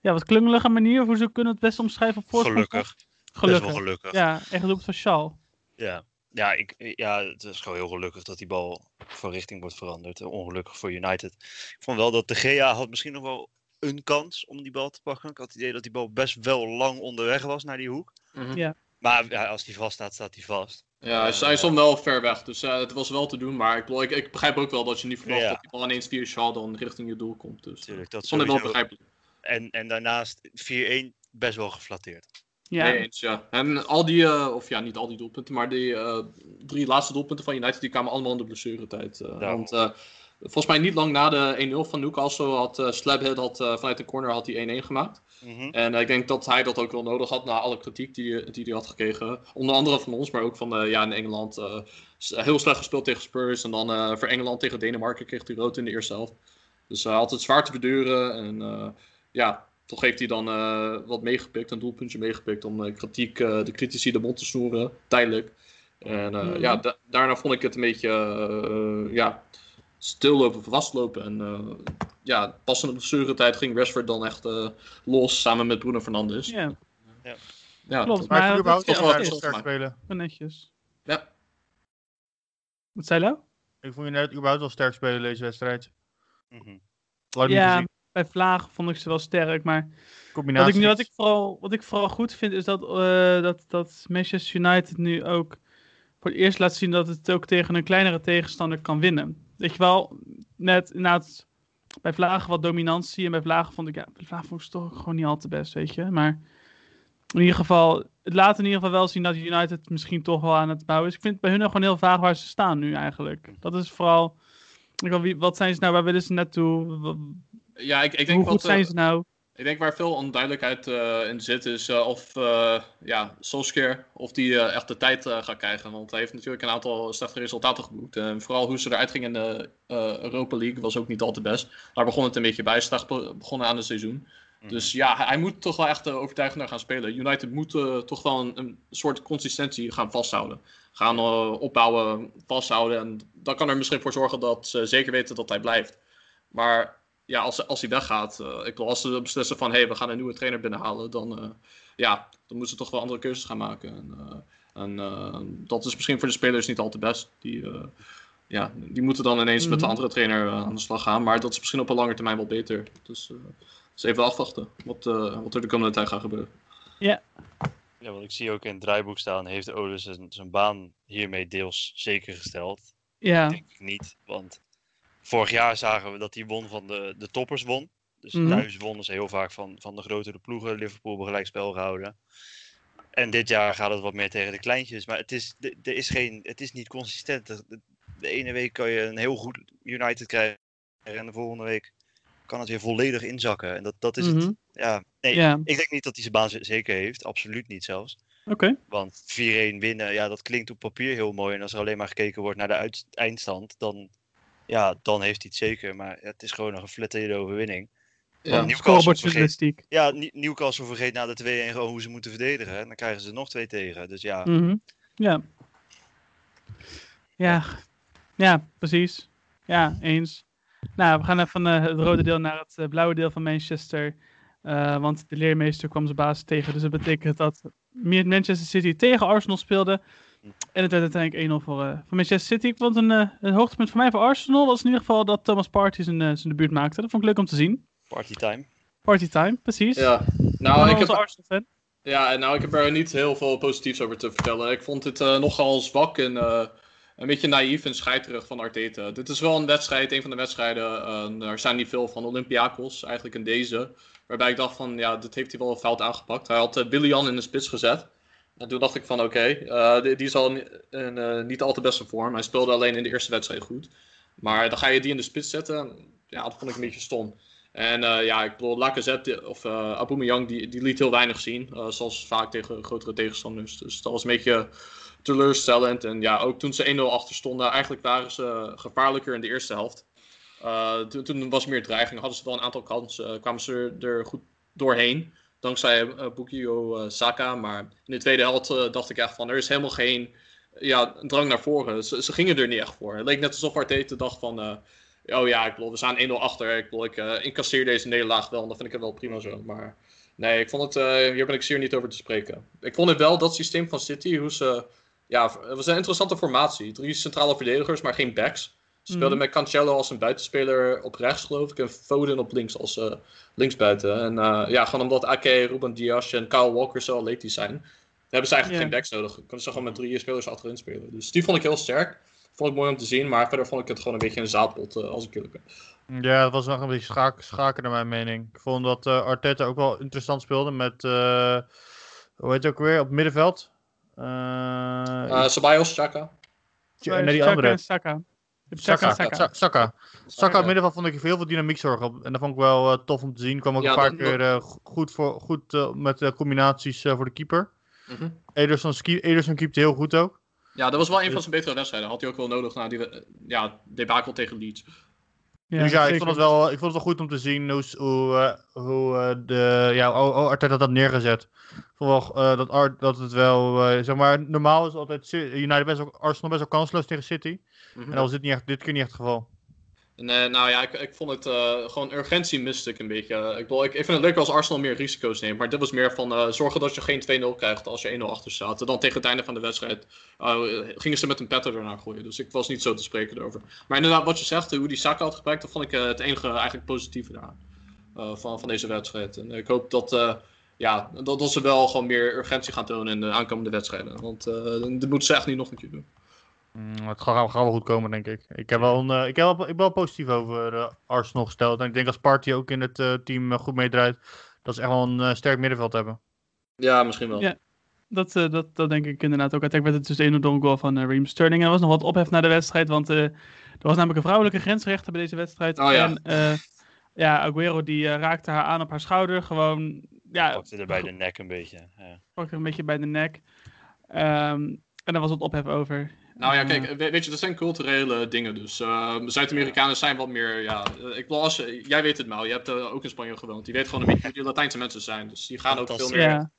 ja, wat klungelige manier, of hoe ze kunnen het best omschrijven, op voorsprong gelukkig. komt. Best Gelukkig. wel gelukkig. Ja, echt op van Shaw. Ja, ja, ik, ja, het is gewoon heel gelukkig dat die bal van richting wordt veranderd. Ongelukkig voor United. Ik vond wel dat de Gea had misschien nog wel een kans om die bal te pakken. Ik had het idee dat die bal best wel lang onderweg was naar die hoek. Ja. Maar ja, als die vast staat, staat die vast. Ja, hij, hij stond wel ver weg, dus eh, het was wel te doen. Maar ik, ik, ik begrijp ook wel dat je niet verwacht Ja. dat die bal ineens via Shaw dan richting je doel komt. Dus Natuurlijk, dat ik vond het wel begrijpelijk. En, en daarnaast 4-1 best wel geflatteerd. Ja, Nee eens, ja. En al die, eh, of ja, niet al die doelpunten, maar die eh, drie laatste doelpunten van United, die kwamen allemaal in de blessuretijd. eh Daarom. want eh, volgens mij niet lang na de 1-0 van Newcastle had uh, Slabhead had, eh, vanuit de corner had hij 1-1 gemaakt. Mhm. En eh, ik denk dat hij dat ook wel nodig had na alle kritiek die, die hij had gekregen. Onder andere van ons, maar ook van ja, in Engeland. eh, heel slecht gespeeld tegen Spurs. En dan eh, voor Engeland tegen Denemarken kreeg hij rood in de eerste helft. Dus hij had het zwaar te beduren. En eh, ja, toch heeft hij dan eh, wat meegepikt, een doelpuntje meegepikt. Om eh, kritiek, eh, de critici de mond te snoeren, tijdelijk. En eh, Mhm. ja, da- daarna vond ik het een beetje eh, ja, stillopen of vastlopen. En eh, ja, pas in de blessuretijd ging Rashford dan echt eh, los samen met Bruno Fernandes. ja, Ja, klopt. dat- Maar dat überhaupt toch wel sterk spelen. netjes. ja. Wat zei je nou? Ik vond je net überhaupt wel sterk spelen deze wedstrijd. Mhm. Lang niet Ja, gezien. bij Vlaag vond ik ze wel sterk, maar wat ik, nu- wat, ik vooral, wat ik vooral goed vind is dat, eh, dat, dat Manchester United nu ook voor het eerst laat zien dat het ook tegen een kleinere tegenstander kan winnen. Weet je wel, net inderdaad bij Vlagen wat dominantie en bij Vlagen vond ik, ja, bij Vlagen vond ik toch gewoon niet al te best, weet je. Maar in ieder geval, het laat in ieder geval wel zien dat United misschien toch wel aan het bouwen is. Ik vind het bij hun gewoon heel vaag waar ze staan nu eigenlijk. Dat is vooral, ik wie- wat zijn ze nou, waar willen ze naartoe? Ja, ik, ik denk Hoe goed wat, eh, zijn ze nou? Ik denk waar veel onduidelijkheid eh, in zit is eh, of uh, ja, Solskjaer of die echt de tijd gaat krijgen. Want hij heeft natuurlijk een aantal slechte resultaten geboekt. En vooral hoe ze eruit gingen in de Europa League was ook niet al te best. Daar begon het een beetje bij, slecht be- begonnen aan het seizoen. Dus ja, hij, moet toch wel echt overtuigender gaan spelen. United moet toch wel een, een soort consistentie gaan vasthouden. Gaan opbouwen, vasthouden. En dat kan er misschien voor zorgen dat ze zeker weten dat hij blijft. Maar ja, als, als hij weggaat, eh, ik bedoel, als ze beslissen van hé, hey, we gaan een nieuwe trainer binnenhalen, dan, eh, ja, dan moeten ze toch wel andere keuzes gaan maken. En, eh, en eh, dat is misschien voor de spelers niet al te best. Die, eh, ja, die moeten dan ineens met de Mhm. andere trainer aan de slag gaan. Maar dat is misschien op een lange termijn wel beter. Dus, eh, dus even afwachten wat, eh, wat er de komende tijd gaat gebeuren. Ja, want ik zie ook in het draaiboek staan, heeft zijn, zijn baan hiermee deels zeker gesteld. Ja, Denk ik niet, want vorig jaar zagen we dat hij won van de, de toppers won. Dus Mhm. thuis wonnen ze heel vaak van, van de grotere ploegen. Liverpool hebben gelijkspel gehouden. En dit jaar gaat het wat meer tegen de kleintjes. Maar het is, de- er is, geen, het is niet consistent. De, ene week kan je een heel goed United krijgen. En de volgende week kan het weer volledig inzakken. En dat, dat is het. mhm. Ja, nee, ik denk niet dat hij zijn baan zeker heeft. Absoluut niet zelfs. oké. Want 4-1 winnen, ja, dat klinkt op papier heel mooi. En als er alleen maar gekeken wordt naar de eindstand, dan, ja, dan heeft hij het zeker. Maar het is gewoon een geflatteerde overwinning. Ja. Newcastle vergeet, ja, Newcastle vergeet na de 2-1 gewoon hoe ze moeten verdedigen. En dan krijgen ze er nog twee tegen. Dus ja, Mhm. Ja. Ja. Ja, precies. Ja, eens. Nou, we gaan even van eh, het rode deel naar het eh, blauwe deel van Manchester. Eh, want de leermeester kwam zijn baas tegen. Dus dat betekent dat Manchester City tegen Arsenal speelde. En het werd uiteindelijk 1-0 voor, eh, voor Manchester City. Ik vond een, eh, een hoogtepunt voor mij voor Arsenal was in ieder geval dat Thomas Partey zijn, eh, zijn debuut maakte. Dat vond ik leuk om te zien. party time. Party time, precies. Ja, Nou, ik heb, Arsenal-fan. Ja, en nou, ik heb er niet heel veel positiefs over te vertellen. Ik vond het eh, nogal zwak en eh, een beetje naïef en scheiterig van Arteta. Dit is wel een wedstrijd, een van de wedstrijden. eh, er zijn niet veel van Olympiakos, eigenlijk in deze. Waarbij ik dacht van, ja, dit heeft hij wel fout aangepakt. Hij had uh, Willian in de spits gezet. En toen dacht ik van, oké, eh, die, die is al in, eh, niet al te beste vorm. Hij speelde alleen in de eerste wedstrijd goed. Maar dan ga je die in de spits zetten. Ja, dat vond ik een beetje stom. En eh, ja, ik bedoel, Lacazette of uh, Aubameyang, die, die liet heel weinig zien. zoals vaak tegen grotere tegenstanders. Dus dat was een beetje teleurstellend. En ja, ook toen ze 1-0 achter stonden, eigenlijk waren ze gevaarlijker in de eerste helft. Toen, was er meer dreiging, hadden ze wel een aantal kansen, kwamen ze er goed doorheen. Dankzij uh, Bukio Saka. Maar in de tweede helft dacht ik echt van, er is helemaal geen ja, drang naar voren. Ze, gingen er niet echt voor. Het leek net alsof Arteta dacht van... oh ja, ik bedoel, we staan 1-0 achter. Ik, bedoel, ik incasseer deze nederlaag wel en dat vind ik het wel prima zo. Maar nee, ik vond het, hier ben ik zeer niet over te spreken. Ik vond het wel, dat systeem van City, hoe ze... Ja, het was een interessante formatie. Drie centrale verdedigers, maar geen backs. Ze speelden mm. met Cancelo als een buitenspeler op rechts, geloof ik. En Foden op links als uh, linksbuiten. En uh, ja, gewoon omdat Ake, Ruben Dias en Kyle Walker zo atletisch zijn... hebben ze eigenlijk yeah. geen backs nodig. Kunnen ze gewoon met drie spelers achterin spelen. Dus die vond ik heel sterk vond ik mooi om te zien, maar verder vond ik het gewoon een beetje een zaadpot, uh, als ik eerlijk ben. Ja, het was nog een beetje schaken, schaken naar mijn mening. Ik vond dat uh, Arteta ook wel interessant speelde met, uh, hoe heet het ook weer, op het middenveld? Uh, Ceballos, Chaka. Ja, nee, die andere. Saka. Saka. Saka. Saka. Saka. Het middenveld vond ik heel veel dynamiek zorgen op. En dat vond ik wel uh, tof om te zien. Kwam ook ja, een paar dat, keer uh, goed, voor, goed uh, met uh, combinaties voor de keeper. Mm -hmm. Ederson, Ederson keepte heel goed ook. Ja, dat was wel een van zijn betere wedstrijden. Had hij ook wel nodig na die ja, debakel tegen Leeds. Ja, dus ja, ik vond, het wel, ik vond het wel goed om te zien hoe, hoe, uh, hoe uh, de, ja, hoe Arteta dat neergezet. Ik vond wel uh, dat, Art, dat het wel, uh, zeg maar, normaal is altijd United best wel, Arsenal best wel kansloos tegen City. Mm -hmm. En dat was dit, niet echt, dit keer niet echt het geval. En, uh, nou ja, ik, ik vond het uh, gewoon urgentie miste ik een beetje. Ik, bedoel, ik, ik vind het leuk als Arsenal meer risico's neemt. Maar dit was meer van uh, zorgen dat je geen 2-0 krijgt als je 1-0 achter staat. En dan tegen het einde van de wedstrijd gingen ze met een petter ernaar gooien. Dus ik was niet zo te spreken erover. Maar inderdaad, wat je zegt, hoe die Saka had gebruikt, dat vond ik het enige eigenlijk positieve daar. van, van deze wedstrijd. En ik hoop dat, ja, dat, dat ze wel gewoon meer urgentie gaan tonen in de aankomende wedstrijden. Want dit moeten ze echt niet nog een keer doen. Mm, het gaat, gaat, wel goed komen, denk ik. Ik, heb wel een, uh, ik, heb wel, ik ben wel positief over uh, Arsenal gesteld. En ik denk als Party ook in het uh, team goed meedraait, dat ze echt wel een sterk middenveld hebben. Ja, misschien wel. Ja, dat, dat, dat denk ik inderdaad ook. Uiteindelijk werd het dus 1-0 door een goal van uh, Reem Sterling. En er was nog wat ophef na de wedstrijd, want er was namelijk een vrouwelijke grensrechter bij deze wedstrijd. Oh, ja. En Ja, Aguero die eh, raakte haar aan op haar schouder. Gewoon, ja, Pakte er bij de nek een beetje. Ja. pakte haar een beetje bij de nek. Ehm, en daar was het ophef over. Nou ja, kijk, eh, we- weet je, dat zijn culturele dingen. Dus eh, Zuid-Amerikanen zijn wat meer, ja. ik als, jij weet het, Mel. Je hebt eh, ook in Spanje gewoond. Die weet gewoon een beetje hoe die Latijnse mensen zijn. Dus die gaan ook veel meer ja,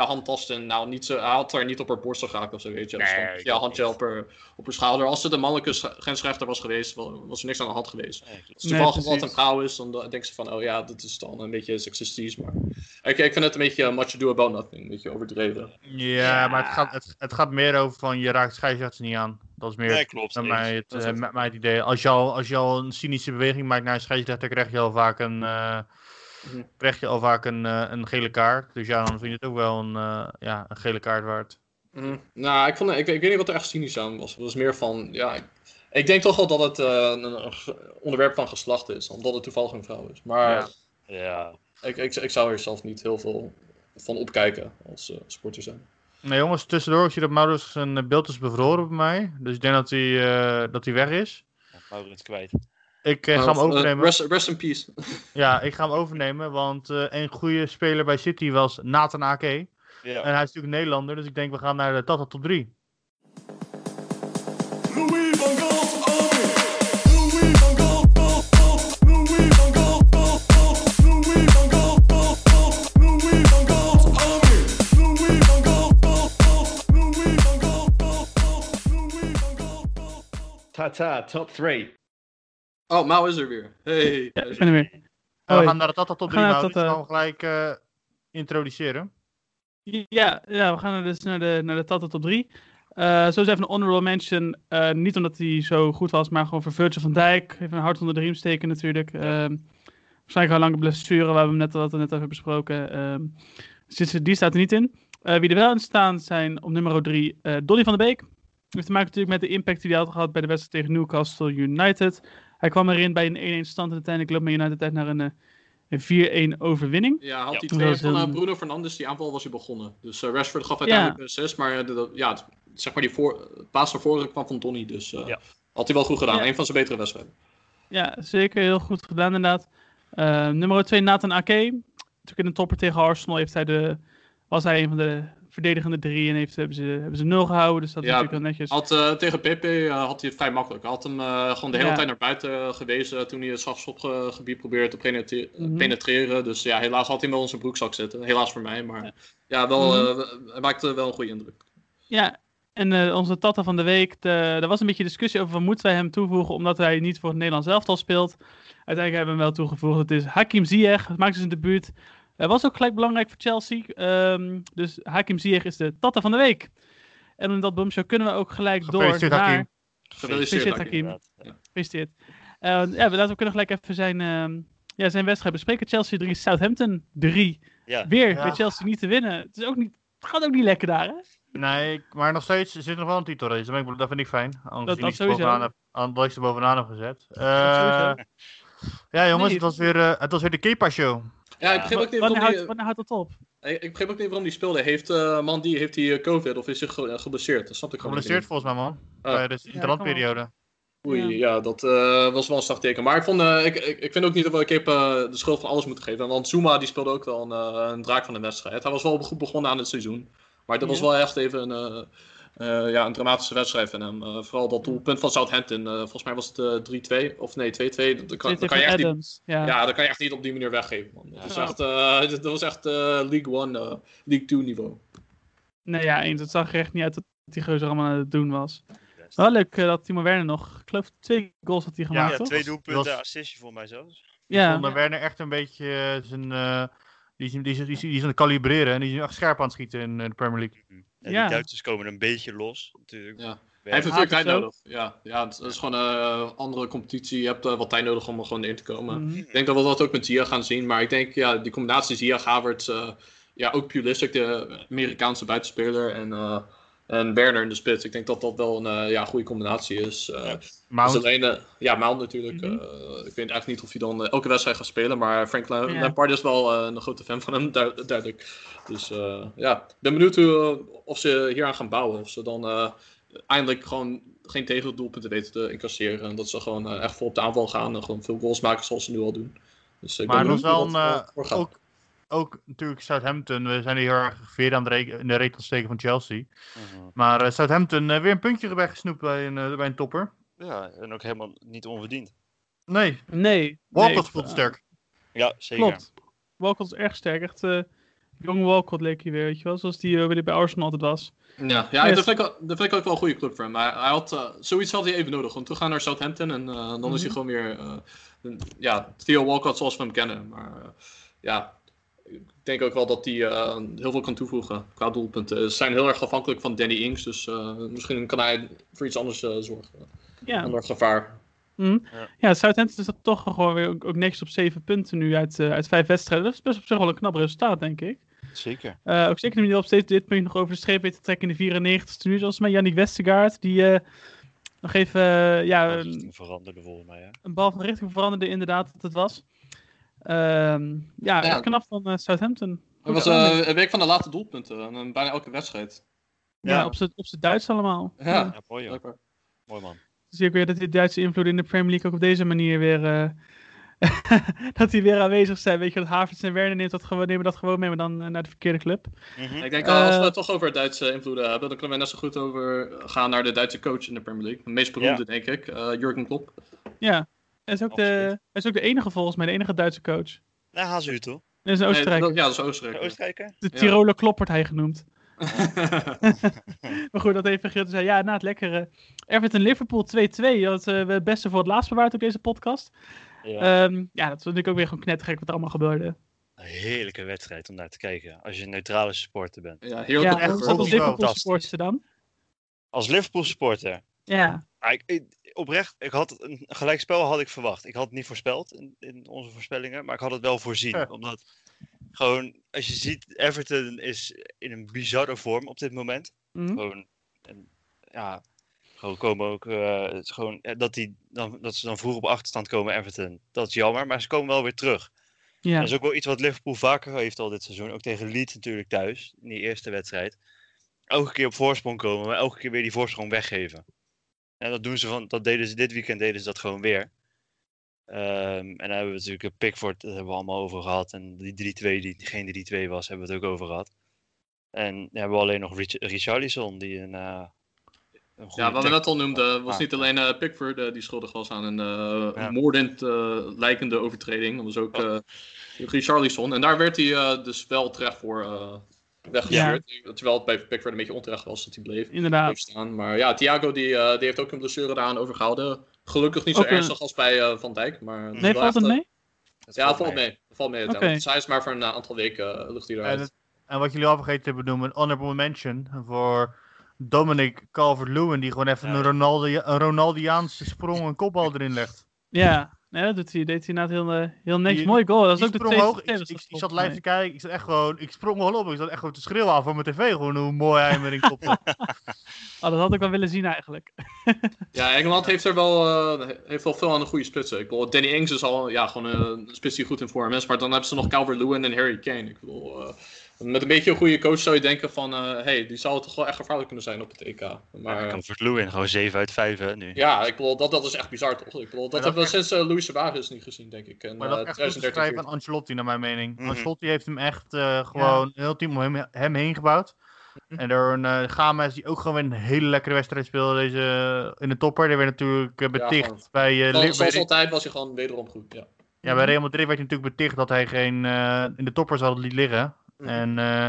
ja, handtasten. Nou, niet zo, hij had haar niet op haar borst geraakt of zo, weet je. Dus Nee, ja, handje op haar, op haar schouder. Als het een mannelijke grensrechter was geweest, was er niks aan de hand geweest. Nee, het toevallig Nee, een vrouw is, dan denken ze van, oh ja, dat is dan een beetje seksistisch. Maar ik, ik vind het een beetje uh, much ado about nothing. Een beetje overdreven. Ja, maar het gaat, het, het gaat meer over van je raakt scheidsrechters niet aan. Dat is meer Nee, klopt. met mij het, Dat is eh, met mij het idee. Als je, al, als je al een cynische beweging maakt naar een scheidsrechter, krijg je al vaak een, eh. Krijg je al vaak een, eh, een gele kaart. Dus ja, dan vind je het ook wel een, eh, ja, een gele kaart waard. Mhm. Nou, ik, vond, ik, ik weet niet wat er echt cynisch aan was. Het was meer van, ja, ik, ik denk toch wel dat het eh, een, onderwerp van geslacht is, omdat het toevallig een vrouw is. Maar Ja. Ja, ik, ik, ik zou er zelf niet heel veel van opkijken als eh, sporter zijn. Nee jongens, tussendoor, ik zie dat Maurits zijn beeld is bevroren bij mij. Dus ik denk dat hij, eh, dat hij weg is. Maurits kwijt. Ik eh, ga hem Eh, overnemen. rest, rest in peace. Ja, ik ga hem overnemen, want eh, een goede speler bij City was Nathan Ake. Ja. En hij is natuurlijk Nederlander, dus ik denk we gaan naar de Tata top 3. Louis van Gaal. Tata, top three. Oh, Mao is er weer. Hey. ja, ik ben er weer. En we gaan naar de Tata top We 3, gaan naar Maurits. Tata. gaan we gelijk eh, introduceren. Ja, ja, we gaan dus naar de, naar de Tata top 3. Eh zo is even een honorable mention. eh, niet omdat hij zo goed was, maar gewoon voor Virgil van Dijk. Even een hart onder de riem steken natuurlijk. Ehm, waarschijnlijk al lange blessure, waar we hem net, wat we net hebben besproken. Ehm, dus die- die staat er niet in. Eh, wie er wel in staan zijn op nummer 3 eh Donny van der Beek. Heeft te maken natuurlijk met de impact die hij had gehad bij de wedstrijd tegen Newcastle United. Hij kwam erin bij een 1-1 stand en uiteindelijk loopt Man United uit naar een, eh, een 4-1 overwinning. Ja, had Ja. die Dat twee van heel- Bruno Fernandes, die aanval was hij begonnen. Dus eh, Rashford gaf uiteindelijk een assist, maar eh, de, de- ja, het- zeg maar die voor, paas naar voren kwam van Donny. Dus eh, Ja. had hij wel goed gedaan. Ja. Een van zijn betere wedstrijden. Ja, zeker. Heel goed gedaan inderdaad. Eh, nummer 2, Nathan Ake. Natuurlijk in de topper tegen Arsenal heeft hij de, was hij een van de verdedigende drie en heeft, hebben, ze, hebben ze nul gehouden. Dus dat is Ja, natuurlijk heel netjes. Had, eh, tegen Pepe eh, had hij het vrij makkelijk. Hij had hem eh, gewoon de hele Ja. tijd naar buiten gewezen toen hij het strafschopgebied probeerde te penetre- Mhm. penetreren. Dus ja, helaas had hij wel in zijn broekzak zitten. Helaas voor mij, maar Ja. ja, wel, Mhm. hij maakte wel een goede indruk. Ja, en onze Tata van de week, de, er was een beetje discussie over, moeten wij hem toevoegen omdat hij niet voor het Nederlands elftal speelt. Uiteindelijk hebben we hem wel toegevoegd. Het is Hakim Ziyech, het maakte zijn debuut. Hij was ook gelijk belangrijk voor Chelsea. ehm, dus Hakim Ziyech is de Tata van de week. En in dat bombshell kunnen we ook gelijk door Gefeliciteerd, naar... Hakim. Gefeliciteerd, Hakim. Ja. Gefeliciteerd. Eh, ja, we, laten we kunnen gelijk even zijn, ehm, ja, zijn wedstrijd bespreken. Chelsea 3, Southampton 3. Ja. Weer Ja. bij Chelsea niet te winnen. Het, is ook niet, het gaat ook niet lekker daar, hè? Nee, ik- maar nog steeds er zit nog wel een titelrace. Dat, ben ik- dat vind ik fijn. Dat- Anders dat niet sowieso. bovenaan heb, aan het er bovenaan heb gezet. Dat Eh, ja jongens, Nee. het was weer, eh, het was weer de Kepa show. Ja, ik begreep ook niet Wanneer waarom houdt, die, wanneer houdt dat op? ik begreep ook niet waarom die speelde. Heeft eh man die, heeft die eh, covid of is hij ge- geblesseerd? Dat snap ik gewoon Geblesseerd niet. volgens mij man. Oh. Bij de interlandperiode. Oei, ja, dat eh, was wel een slagteken. Maar ik, vond, ik, ik, ik vind ook niet dat we Kip eh, de schuld van alles moeten geven. Want Zuma die speelde ook wel een, een draak van de wedstrijd. Hij was wel goed begonnen aan het seizoen. Maar dat was wel echt even een, eh, ja, een dramatische wedstrijd van hem. Eh, vooral dat doelpunt van Southampton. eh, volgens mij was het eh, 3-2. Of nee, 2-2. Dat, dat kan, dat kan je echt niet. Ja. ja, dat kan je echt niet op die manier weggeven. Man. Dat, was Ja. echt, eh, dat was echt eh, League One, eh, League 2 niveau. Nee, ja, eens. Het zag er echt niet uit dat die gozer allemaal aan het doen was. Wel leuk dat Timo Werner nog, ik geloof twee goals had hij gemaakt, Ja, toch? twee doelpunten, was- assistje voor mij zelfs. Ja, Vond Werner echt een beetje eh, zijn... die, die, die, die is aan het kalibreren en die is echt scherp aan het schieten in eh, de Premier League. En Ja. die Duitsers komen een beetje los, natuurlijk. Ja. Hij heeft natuurlijk tijd nodig. Ja, ja, het is gewoon een eh, andere competitie. Je hebt eh, wat tijd nodig om er gewoon in te komen. Mhm. Ik denk dat we dat ook met Zia gaan zien. Maar ik denk, ja, die combinatie Zia, Havertz, eh ja, ook Pulisic, de Amerikaanse buitenspeler. En, eh, en Werner in de spits. Ik denk dat dat wel een eh, ja, goede combinatie is. Eh, Mount, alleen, eh, ja, Mount natuurlijk. Mhm. eh, ik weet eigenlijk niet of hij dan elke wedstrijd gaat spelen. Maar Frank La- Ja. Lampard is wel eh, een grote fan van hem, du- duidelijk. Dus eh, ja, ik ben benieuwd hoe, of ze hieraan gaan bouwen. Of ze dan eh, eindelijk gewoon geen tegendoelpunten weten te incasseren. En dat ze gewoon echt vol op de aanval gaan en gewoon veel goals maken zoals ze nu al doen. Dus ik Maar ben dat is wel een, ook, ook natuurlijk Southampton. We zijn hier heel erg veer aan de re- in de reet te steken van Chelsea. Mhm. Maar eh, Southampton eh, weer een puntje weggesnoept bij een, eh, bij een topper. Ja, en ook helemaal niet onverdiend. Nee, Nee. Walcott nee, voelt sterk. Ja, zeker. Klopt. Walcott is erg sterk. Echt eh jong Walcott leek hij weer, weet je wel. Zoals die eh, bij- bij Arsenal altijd was. Ja, ja Yes. dat, vind ik, ook- dat vind ik ook wel een goede club voor hem. Maar hij had, zoiets had hij even nodig. Om teruggaan naar Southampton en eh, dan is hij Mhm. gewoon weer... eh, een- ja, Theo Walcott zoals we hem kennen. Maar ja, ik denk ook wel dat hij eh, heel veel kan toevoegen qua doelpunten. Ze zijn heel erg afhankelijk van Danny Ings. Dus eh, misschien kan hij voor iets anders eh, zorgen. Ja. Ander gevaar. Mhm. Ja. Ja, Southampton is dat toch gewoon weer ook, ook netjes op zeven punten nu uit, uit vijf wedstrijden. Dat is best op zich wel een knap resultaat, denk ik. Zeker. Eh, ook zeker nu hij op steeds dit punt nog over de streep weet te trekken in de 94ste minuut. Zoals met Yannick Westergaard, die eh, nog even ja, een, veranderde volgens mij. Hè? een bal van richting veranderde, inderdaad, dat het was. Ehm, ja, knap van eh, Southampton. Het was eh, een week van de late doelpunten. En bijna elke wedstrijd. ja, ja. op z'n op z'n Duits allemaal. Ja. Ja, mooi joh. Mooi man. zie ik weer dat die Duitse invloed in de Premier League ook op deze manier weer. eh, dat die weer aanwezig zijn. Weet je, dat Havertz en Werner neemt dat gewoon, nemen dat gewoon mee, maar dan eh, naar de verkeerde club. Mhm. Ik denk, eh, als we Eh, het toch over Duitse invloeden hebben, dan kunnen we net zo goed over gaan naar de Duitse coach in de Premier League. De meest beroemde, denk ik, eh, Jurgen Klopp. Ja, hij is, ook de, hij is ook de enige volgens mij, de enige Duitse coach. Nou, Hazu toch? Dat is een Nee, Oostenrijk. dat- ja, dat is Oostenrijker? De ja. Tiroler Klop wordt hij genoemd. Maar goed, dat even Giel zei. Ja, na het lekkere. Everton Liverpool 2-2. Dat eh, we het beste voor het laatst bewaard op deze podcast. Ja. Ehm, ja, dat vond ik ook weer gewoon knettergek wat er allemaal gebeurde. Een heerlijke wedstrijd om naar te kijken. Als je een neutrale supporter bent. ja, heerlijk. Ja, als. Liverpool supporter dan? Als Liverpool supporter. Ja. Ah, ik, ik- oprecht, ik had een gelijkspel had ik verwacht. Ik had het niet voorspeld in, in onze voorspellingen, maar ik had het wel voorzien. Ja. Omdat gewoon, als je ziet, Everton is in een bizarre vorm op dit moment. Mhm. Gewoon, en, ja, gewoon komen ook, eh, het is gewoon, eh, dat, die, dan, dat ze dan vroeg op achterstand komen, Everton. Dat is jammer, maar ze komen wel weer terug. Ja. Dat is ook wel iets wat Liverpool vaker heeft al dit seizoen. Ook tegen Leeds natuurlijk thuis, in die eerste wedstrijd. Elke keer op voorsprong komen, maar elke keer weer die voorsprong weggeven. En dat doen ze van, dat deden ze dit weekend deden ze dat gewoon weer. Ehm, en dan hebben we natuurlijk Pickford, daar hebben we allemaal over gehad. En die 3-2, die geen 3-2 was, hebben we het ook over gehad. En dan hebben we alleen nog Rich Richarlison, die een, eh een Ja, wat we net al noemden, was Ah, niet ja. alleen eh, Pickford eh, die schuldig was aan een Ja. moordend lijkende overtreding. Dat was ook eh Richarlison. En daar werd hij dus wel terecht voor weggestuurd. Terwijl het bij Pickford een beetje onterecht was dat hij bleef. Inderdaad. bleef staan. Maar ja, Thiago die, eh, die heeft ook een blessure daaraan overgehouden. Gelukkig niet zo een- ernstig als bij eh, Van Dijk. Maar Nee, valt het eh, mee? Ja, valt mee. Valt mee. Oké. Okay. Dus hij is maar voor een aantal weken uh, lucht hij En, eruit. het- en wat jullie al vergeten hebben noemen, een honorable mention voor Dominic Calvert-Lewin, die gewoon even Ja. een, Ronaldo, een Ronaldiaanse sprong en kopbal erin legt. Ja. Nee, dat doet hij, deed hij inderdaad heel, eh, heel netjes. Die- Mooi goal. Dat is ook de tweede. hoog. Ik, tweede ik, ik schot, zat live te kijken, ik zat echt gewoon, ik sprong wel op, ik zat echt gewoon te schreeuwen aan voor mijn tv, gewoon hoe mooi hij hem erin kopte. Oh, dat had ik wel willen zien eigenlijk. Ja, Engeland heeft er wel, eh, heeft wel veel aan de goede spitsen. Ik bedoel, Danny Ings is al ja, gewoon eh, een spits die goed in vorm is. Maar dan hebben ze nog Calvert-Lewin en Harry Kane. Ik bedoel, eh, met een beetje een goede coach zou je denken van... eh hey, die zou toch wel echt gevaarlijk kunnen zijn op het EK. Maar kan voor Lewin gewoon 7 uit 5 hè, nu. ja, ik bedoel, dat, dat is echt bizar toch? Ik bedoel, dat dat hebben we echt- sinds eh Louis Suarez niet gezien, denk ik. En, Maar dat eh, is echt goed te 2013, schrijven aan Ancelotti, naar mijn mening. Mhm. Ancelotti heeft hem echt eh, gewoon een heel team om hem, hem heen gebouwd. Mhm. En door een uh, Games die ook gewoon weer een hele lekkere wedstrijd speelde deze, in de topper. Die werd natuurlijk beticht gewoon. bij, eh, Zoals, Li- zoals bij, altijd was hij gewoon wederom goed, ja. ja, bij Real Madrid werd hij natuurlijk beticht dat hij geen uh, in de topper zal liet liggen. Mhm. En uh,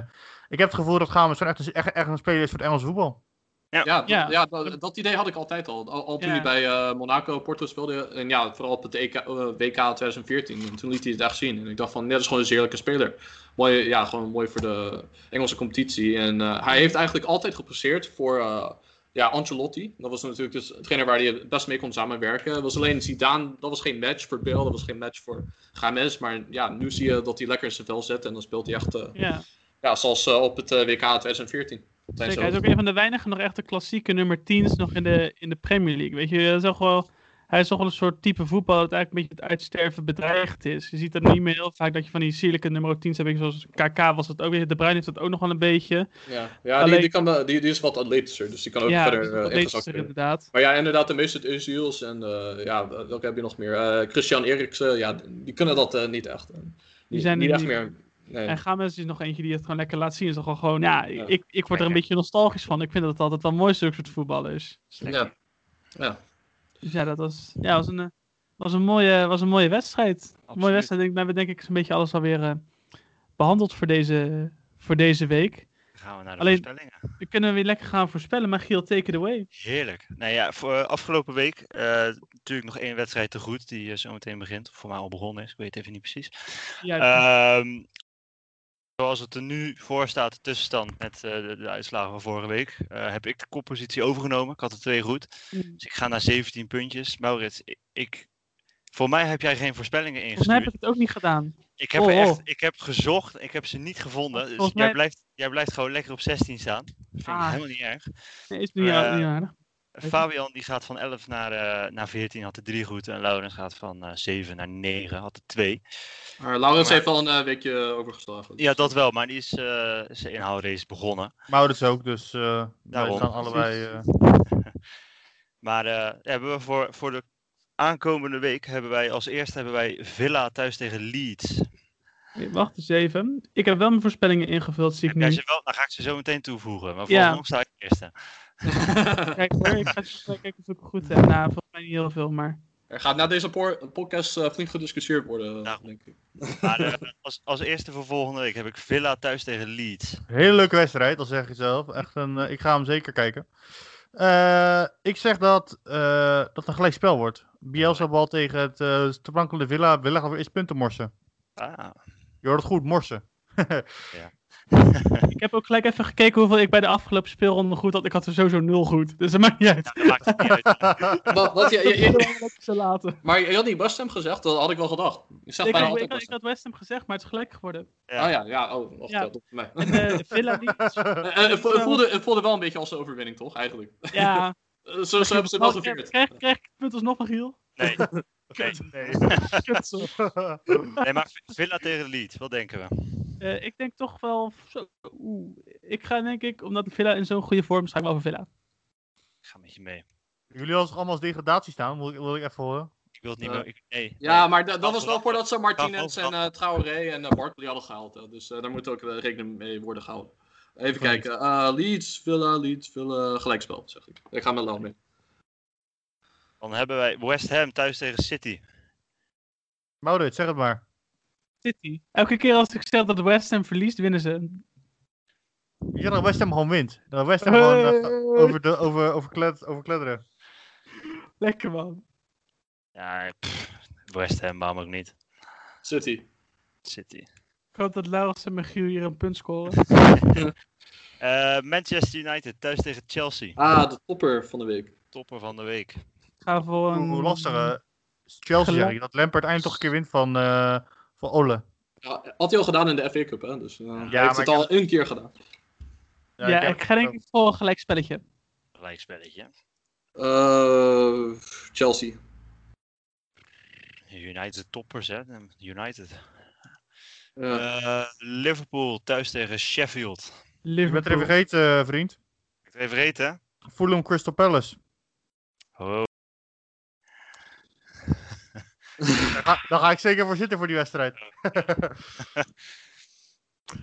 ik heb het gevoel dat Games echt, een- echt, echt een speler is voor het Engelse voetbal. Ja, Ja. ja. ja dat, dat idee had ik altijd al. Al, al toen Ja. hij bij uh, Monaco Porto speelde. En ja, vooral op het EK, uh, WK 2014. En toen liet hij het echt zien. En ik dacht van, net is gewoon een zeerlijke speler. Mooi, ja, gewoon mooi voor de Engelse competitie. En uh, hij heeft eigenlijk altijd gepresseerd voor uh, ja, Ancelotti. Dat was natuurlijk dus hetgene waar hij het best mee kon samenwerken. Dat was alleen Zidane, dat was geen match voor Bale. Dat was geen match voor Games. Maar ja, nu zie je dat hij lekker in zijn vel zet. En dan speelt hij echt, uh, Ja. ja, zoals uh, op het WK 2014. Zeker, hij is ook een van de weinigen nog echt de klassieke nummer 10's nog in de, in de Premier League. Weet je, dat is ook wel... hij is toch wel een soort type voetbal dat eigenlijk een beetje het uitsterven bedreigd is. Je ziet er niet meer heel vaak dat je van die sierlijke nummer 10's hebt, zoals KK was het ook weer. De Bruin heeft dat ook nog wel een beetje. Ja, ja die, Alleen- die, kan, die, die is wat atletischer, dus die kan ook ja, verder dat is worden. inderdaad. Maar ja, inderdaad, de meeste Özils en eh, ja, welke heb je nog meer? Eh, Christian Eriksen, ja, die kunnen dat eh, niet echt. Die, zijn niet echt meer. Nee. En Games is nog eentje die het gewoon lekker laat zien. Is toch gewoon, ja, Ja. Ik, ik word er een beetje nostalgisch van. Ik vind dat het altijd wel mooi zulke soort voetballers. Ja. Ja. Dus ja, dat was, ja, was, een, eh, was, een, mooie, was een mooie wedstrijd. Een mooie wedstrijd. Denk, ik. we hebben denk ik zo'n beetje alles alweer eh, behandeld voor deze, voor deze week. Dan gaan we naar de Alleen- voorspellingen. Dan kunnen we weer lekker gaan voorspellen. Maar Giel, take it away. Heerlijk. Nou ja, voor eh, afgelopen week natuurlijk nog één wedstrijd te goed die eh, zo meteen begint. Of voor mij al begonnen is, ik weet even niet precies. Ja, Ehm, zoals het er nu voor staat, de tussenstand met eh, de, de uitslagen van vorige week, eh, heb ik de koppositie overgenomen. Ik had er twee goed. Mm. Dus ik ga naar 17 puntjes. Maurits, ik, ik- voor mij heb jij geen voorspellingen Volgens mij heb ingestuurd. ik het ook niet gedaan. Ik heb, Oh, er echt, oh. ik heb gezocht, ik heb ze niet gevonden. Dus jij, blijft, jij blijft gewoon lekker op 16 staan. Dat vind ik Ah. helemaal niet erg. Nee, is niet, niet aardig. je? Fabian die gaat van 11 naar, eh, naar 14, had er 3 goed. En Laurens gaat van eh 7 naar 9, had er 2. Maar Laurens Maar- heeft al een eh, weekje overgeslagen. Ja, dat wel, maar die is eh, zijn inhaalrace begonnen. Maurits ook, dus eh wij Daarom. staan allebei... eh, Maar eh, hebben we voor, voor de aankomende week hebben wij als eerste hebben wij Villa thuis tegen Leeds. Wacht eens even. Ik heb wel mijn voorspellingen ingevuld, zie ik Ja, nu. ze wel, dan ga ik ze zo meteen toevoegen. Maar Ja. vooralsnog sta ik eerste. Kijk hoor, ik ga eens kijken of ik het goed heb. Nou, volgens mij niet heel veel, maar... Er gaat na deze podcast eh, flink gediscussieerd worden, Nou. denk ik. Maar eh, als, als eerste voor volgende week heb ik Villa thuis tegen Leeds. Hele leuke wedstrijd, dat zeg je zelf. Echt een, eh, ik ga hem zeker kijken. Eh, ik zeg dat uh, dat een gelijk spel wordt. Bielsa bal tegen het uh, sprankelde Villa. Villa gaat weer eens punten morsen. Ah, Je hoort het goed, morsen. Ik heb ook gelijk even gekeken hoeveel ik bij de afgelopen speelronde goed had. Ik had er sowieso nul goed. Dus dat maakt niet uit. ja, dat maakt het niet uit. Wat, wat, je, je- Ik laten. maar je had niet West Ham gezegd, dat had ik wel gedacht. Je zegt Ik had, ik, had, West ik Ham. had West Ham gezegd, maar het is gelijk geworden. Ja. Oh ja, ja, oh, Ja. dat mij. En eh, de Villa. Eh, eh, het, vo- het voelde, het voelde wel een beetje als een overwinning, toch? Eigenlijk. Ja. Zo, zo hebben ze het wel gevierd. Krijg, krijg ik het punt alsnog van Giel? Nee, nee. Nee. Maar Villa tegen Leeds, wat denken we? Eh, ik denk toch wel... Zo, oeh. Ik ga denk ik, omdat de Villa in zo'n goede vorm is, ga ik wel voor Villa. Ik ga met je mee. Jullie als allemaal als degradatie staan, wil ik, wil ik even horen. Ik wil het niet Eh, meer. Ik, nee, Ja, nee. maar da- dat was wel voordat ze Martinez en eh Traoré en eh, Barkley hadden gehaald. hè. Dus eh, daar moet ook rekening mee worden gehouden. Even Goed. kijken. eh, Leeds, Villa, Leeds, Villa, gelijkspel, zeg ik. Ik ga met Lau mee. Dan hebben wij West Ham thuis tegen City. Maurits, zeg het maar. City. Elke keer als ik zeg dat West Ham verliest, winnen ze. Zegt dat West Ham gewoon wint. Dat West Ham gewoon eh, over, de, over, over, kled, over kledderen. Lekker man. Ja, pff, West Ham, waarom ook niet? City. City. Ik hoop dat Laurens en Michiel hier een punt scoren. Eh, Manchester United thuis tegen Chelsea. Ah, de topper van de week. Topper van de week. Ik ga voor een... Hoe lastig. eh, Chelsea zeg Gelijk. ik. Dat Lampert eindelijk toch een keer wint van, eh van Ole. Ja, had hij al gedaan in de FA Cup, hè? Dus eh, hij heeft het al een keer gedaan. Ja, ik ga denk ik voor een gelijk spelletje. Gelijkspelletje. Eh, Chelsea. United toppers, hè? United. Ja. Eh, Liverpool thuis tegen Sheffield. Je bent er even Liverpool. vergeten, eh, vriend. Ik het even weten, hè? Fulham Crystal Palace. Oh, Daar ga, daar ga ik zeker voor zitten voor die wedstrijd.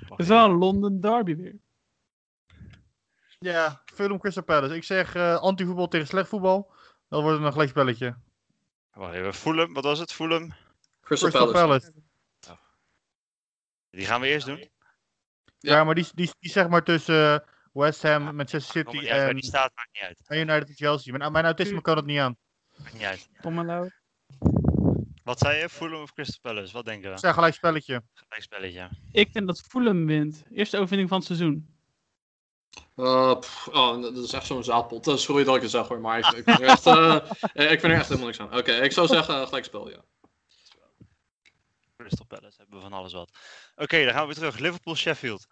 Het is wel een London derby weer. Ja, Fulham Crystal Palace. Ik zeg eh anti-voetbal tegen slecht voetbal. Dan wordt het een gelijk spelletje. Wacht even. Fulham, wat was het? Fulham? Crystal, Crystal Palace. Palace. Die gaan we eerst doen. Ja, Ja. maar die, die, die zeg maar tussen eh, West Ham, Manchester Kom maar City uit en, die staat, maakt niet uit. en United en Chelsea. Mijn, mijn autisme kan het niet aan. Maakt niet uit. Kom maar Lau. Wat zei je? Fulham of Crystal Palace? Wat denken Ik we? zeg gelijk spelletje. Gelijkspelletje. Ik denk dat Fulham wint. Eerste overwinning van het seizoen. Eh, pff, oh, dat is echt zo'n zaadpot. Eh, sorry dat ik het zeg hoor, maar ik, ik, vind, er echt, eh, ik vind er echt helemaal niks aan. Oké, ik zou zeggen uh, gelijkspel, ja. Crystal Palace hebben we van alles wat. Oké, dan gaan we weer terug. Liverpool, Sheffield.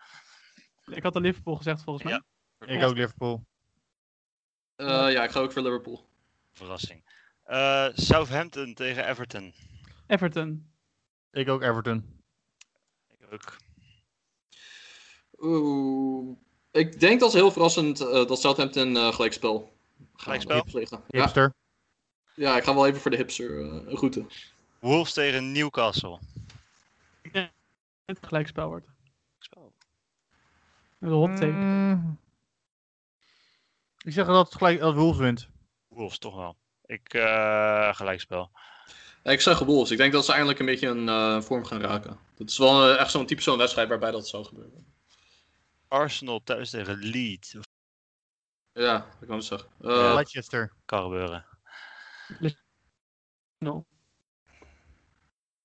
Ik had al Liverpool gezegd volgens mij. Ja. Ik ook Liverpool. Eh, ja, ik ga ook voor Liverpool. Verrassing. Eh, Southampton tegen Everton. Everton. Ik ook Everton. Ik ook. Oeh. Ik denk dat is heel verrassend eh, dat Southampton eh gelijkspel Gelijkspel? plegen. Ja, Hipster. ja, ik ga wel even voor de hipster eh, route. Wolves tegen Newcastle. Het gelijkspel wordt. Een hot take. Mm. Ik zeg dat het gelijk dat Wolves wint. Wolves toch wel. Ik eh gelijkspel. Ja, ik zeg Wolves. Ik denk dat ze eindelijk een beetje een eh, vorm gaan raken. Dat is wel eh, echt zo'n type zo'n wedstrijd waarbij dat zou gebeuren. Arsenal thuis tegen Leeds. Ja, ik kan het zeggen. Eh, Ja. Leicester. Kan gebeuren. Nul.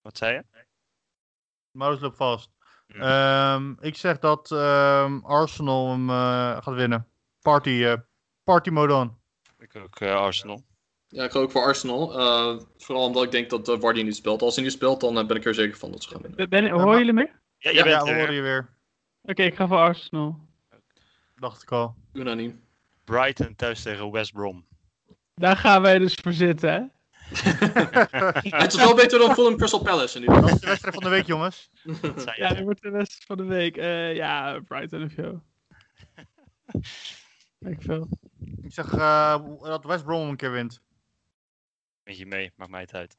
Wat zei je? Maurits loopt vast. Hmm. Ehm, ik zeg dat ehm, Arsenal hem gaat winnen. Party, eh, party mode on. Ik ook eh, Arsenal. Ja, ik ga ook voor Arsenal. Eh, vooral omdat ik denk dat uh, Wardy niet speelt. Als hij niet speelt, dan eh, ben ik er zeker van dat ze gaan winnen. Ben, horen jullie me? Ja, Ja, ja, we horen je weer. Oké, ik ga voor Arsenal. Dacht ik al. Unaniem. Brighton thuis tegen West Brom. Daar gaan wij dus voor zitten, hè? Het is wel beter dan Fulham Crystal Palace in ieder geval. Dat is de wedstrijd van de week, jongens. Ja, dit wordt de wedstrijd van de week. Eh, ja, Brighton of zo. Ik veel. Ik zeg eh, dat West Brom een keer wint. Met je mee, maakt mij het uit.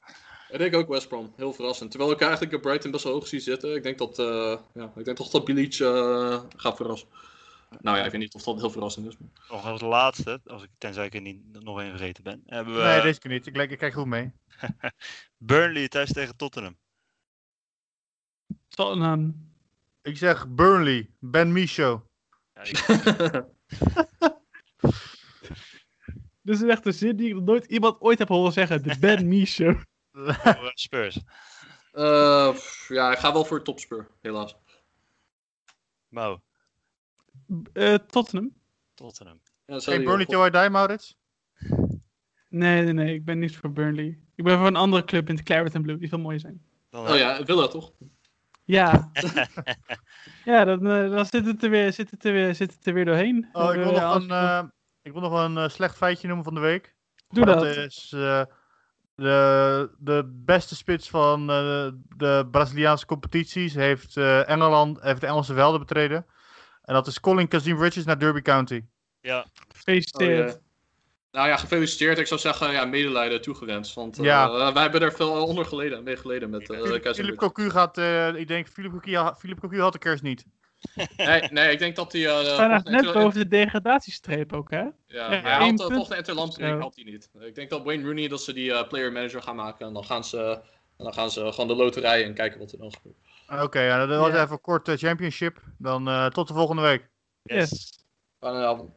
Ik denk ook West Brom. Heel verrassend. Terwijl ik eigenlijk op Brighton best wel hoog zie zitten. Ik denk dat, eh ja, ik denk toch dat Bilic eh gaat verrassen. Nou ja, ik weet niet of dat heel verrassend is. Maar... Nog als laatste, als ik, tenzij ik er niet nog één vergeten ben. Hebben we Nee, deze keer niet. Ik, kijk- ik kijk goed mee. Burnley thuis tegen Tottenham. Tottenham. Ik zeg Burnley. Ben Micho. Ja, ik, Dit is echt een zin die ik nog nooit iemand ooit heb horen zeggen. De Ben Me Show. oh, Spurs. Eh, ja, ik ga wel voor topspur, helaas. Mo. Eh, Tottenham? Tottenham. Ja, dat die Burnley till I die, Maurits? Nee, nee, nee. Ik ben niet voor Burnley. Ik ben voor een andere club in het Claret and Blue. Die veel mooier zijn. Dan, Oh ja, Villa toch? Ja. ja, dan, eh, dan zit, het er weer, zit, het er weer, zit het er weer doorheen. Oh, ik Eh, wil nog een, eh, ik wil nog een eh, slecht feitje noemen van de week. Doe dat. dat. is eh, de, de beste spits van eh, de Braziliaanse competities. Heeft eh, Engeland, heeft de Engelse velden betreden. En dat is Colin Kazim Richards naar Derby County. ja, Gefeliciteerd. Oh, ja. Nou ja, gefeliciteerd. Ik zou zeggen, ja, medelijden toegewenst. Want eh, Ja. wij hebben er veel onder geleden, mee geleden met eh Philip. Cocu gaat, eh, ik denk, Philip Cocu had de kerst niet. Nee, nee, ik denk dat hij... eh We staan volgende echt net inter- boven de degradatiestreep ook, hè? Ja, Ja, hij had punt. uh, volgende Interlandbreak Zo. had hij niet. Ik denk dat Wayne Rooney dat ze die eh, player manager gaan maken en dan gaan ze, en dan gaan ze gewoon de loterij en kijken wat er dan gebeurt. Oké, ja, dat was Ja. even een kort eh, championship. Dan eh, tot de volgende week. yes. Yes. Fijne avond.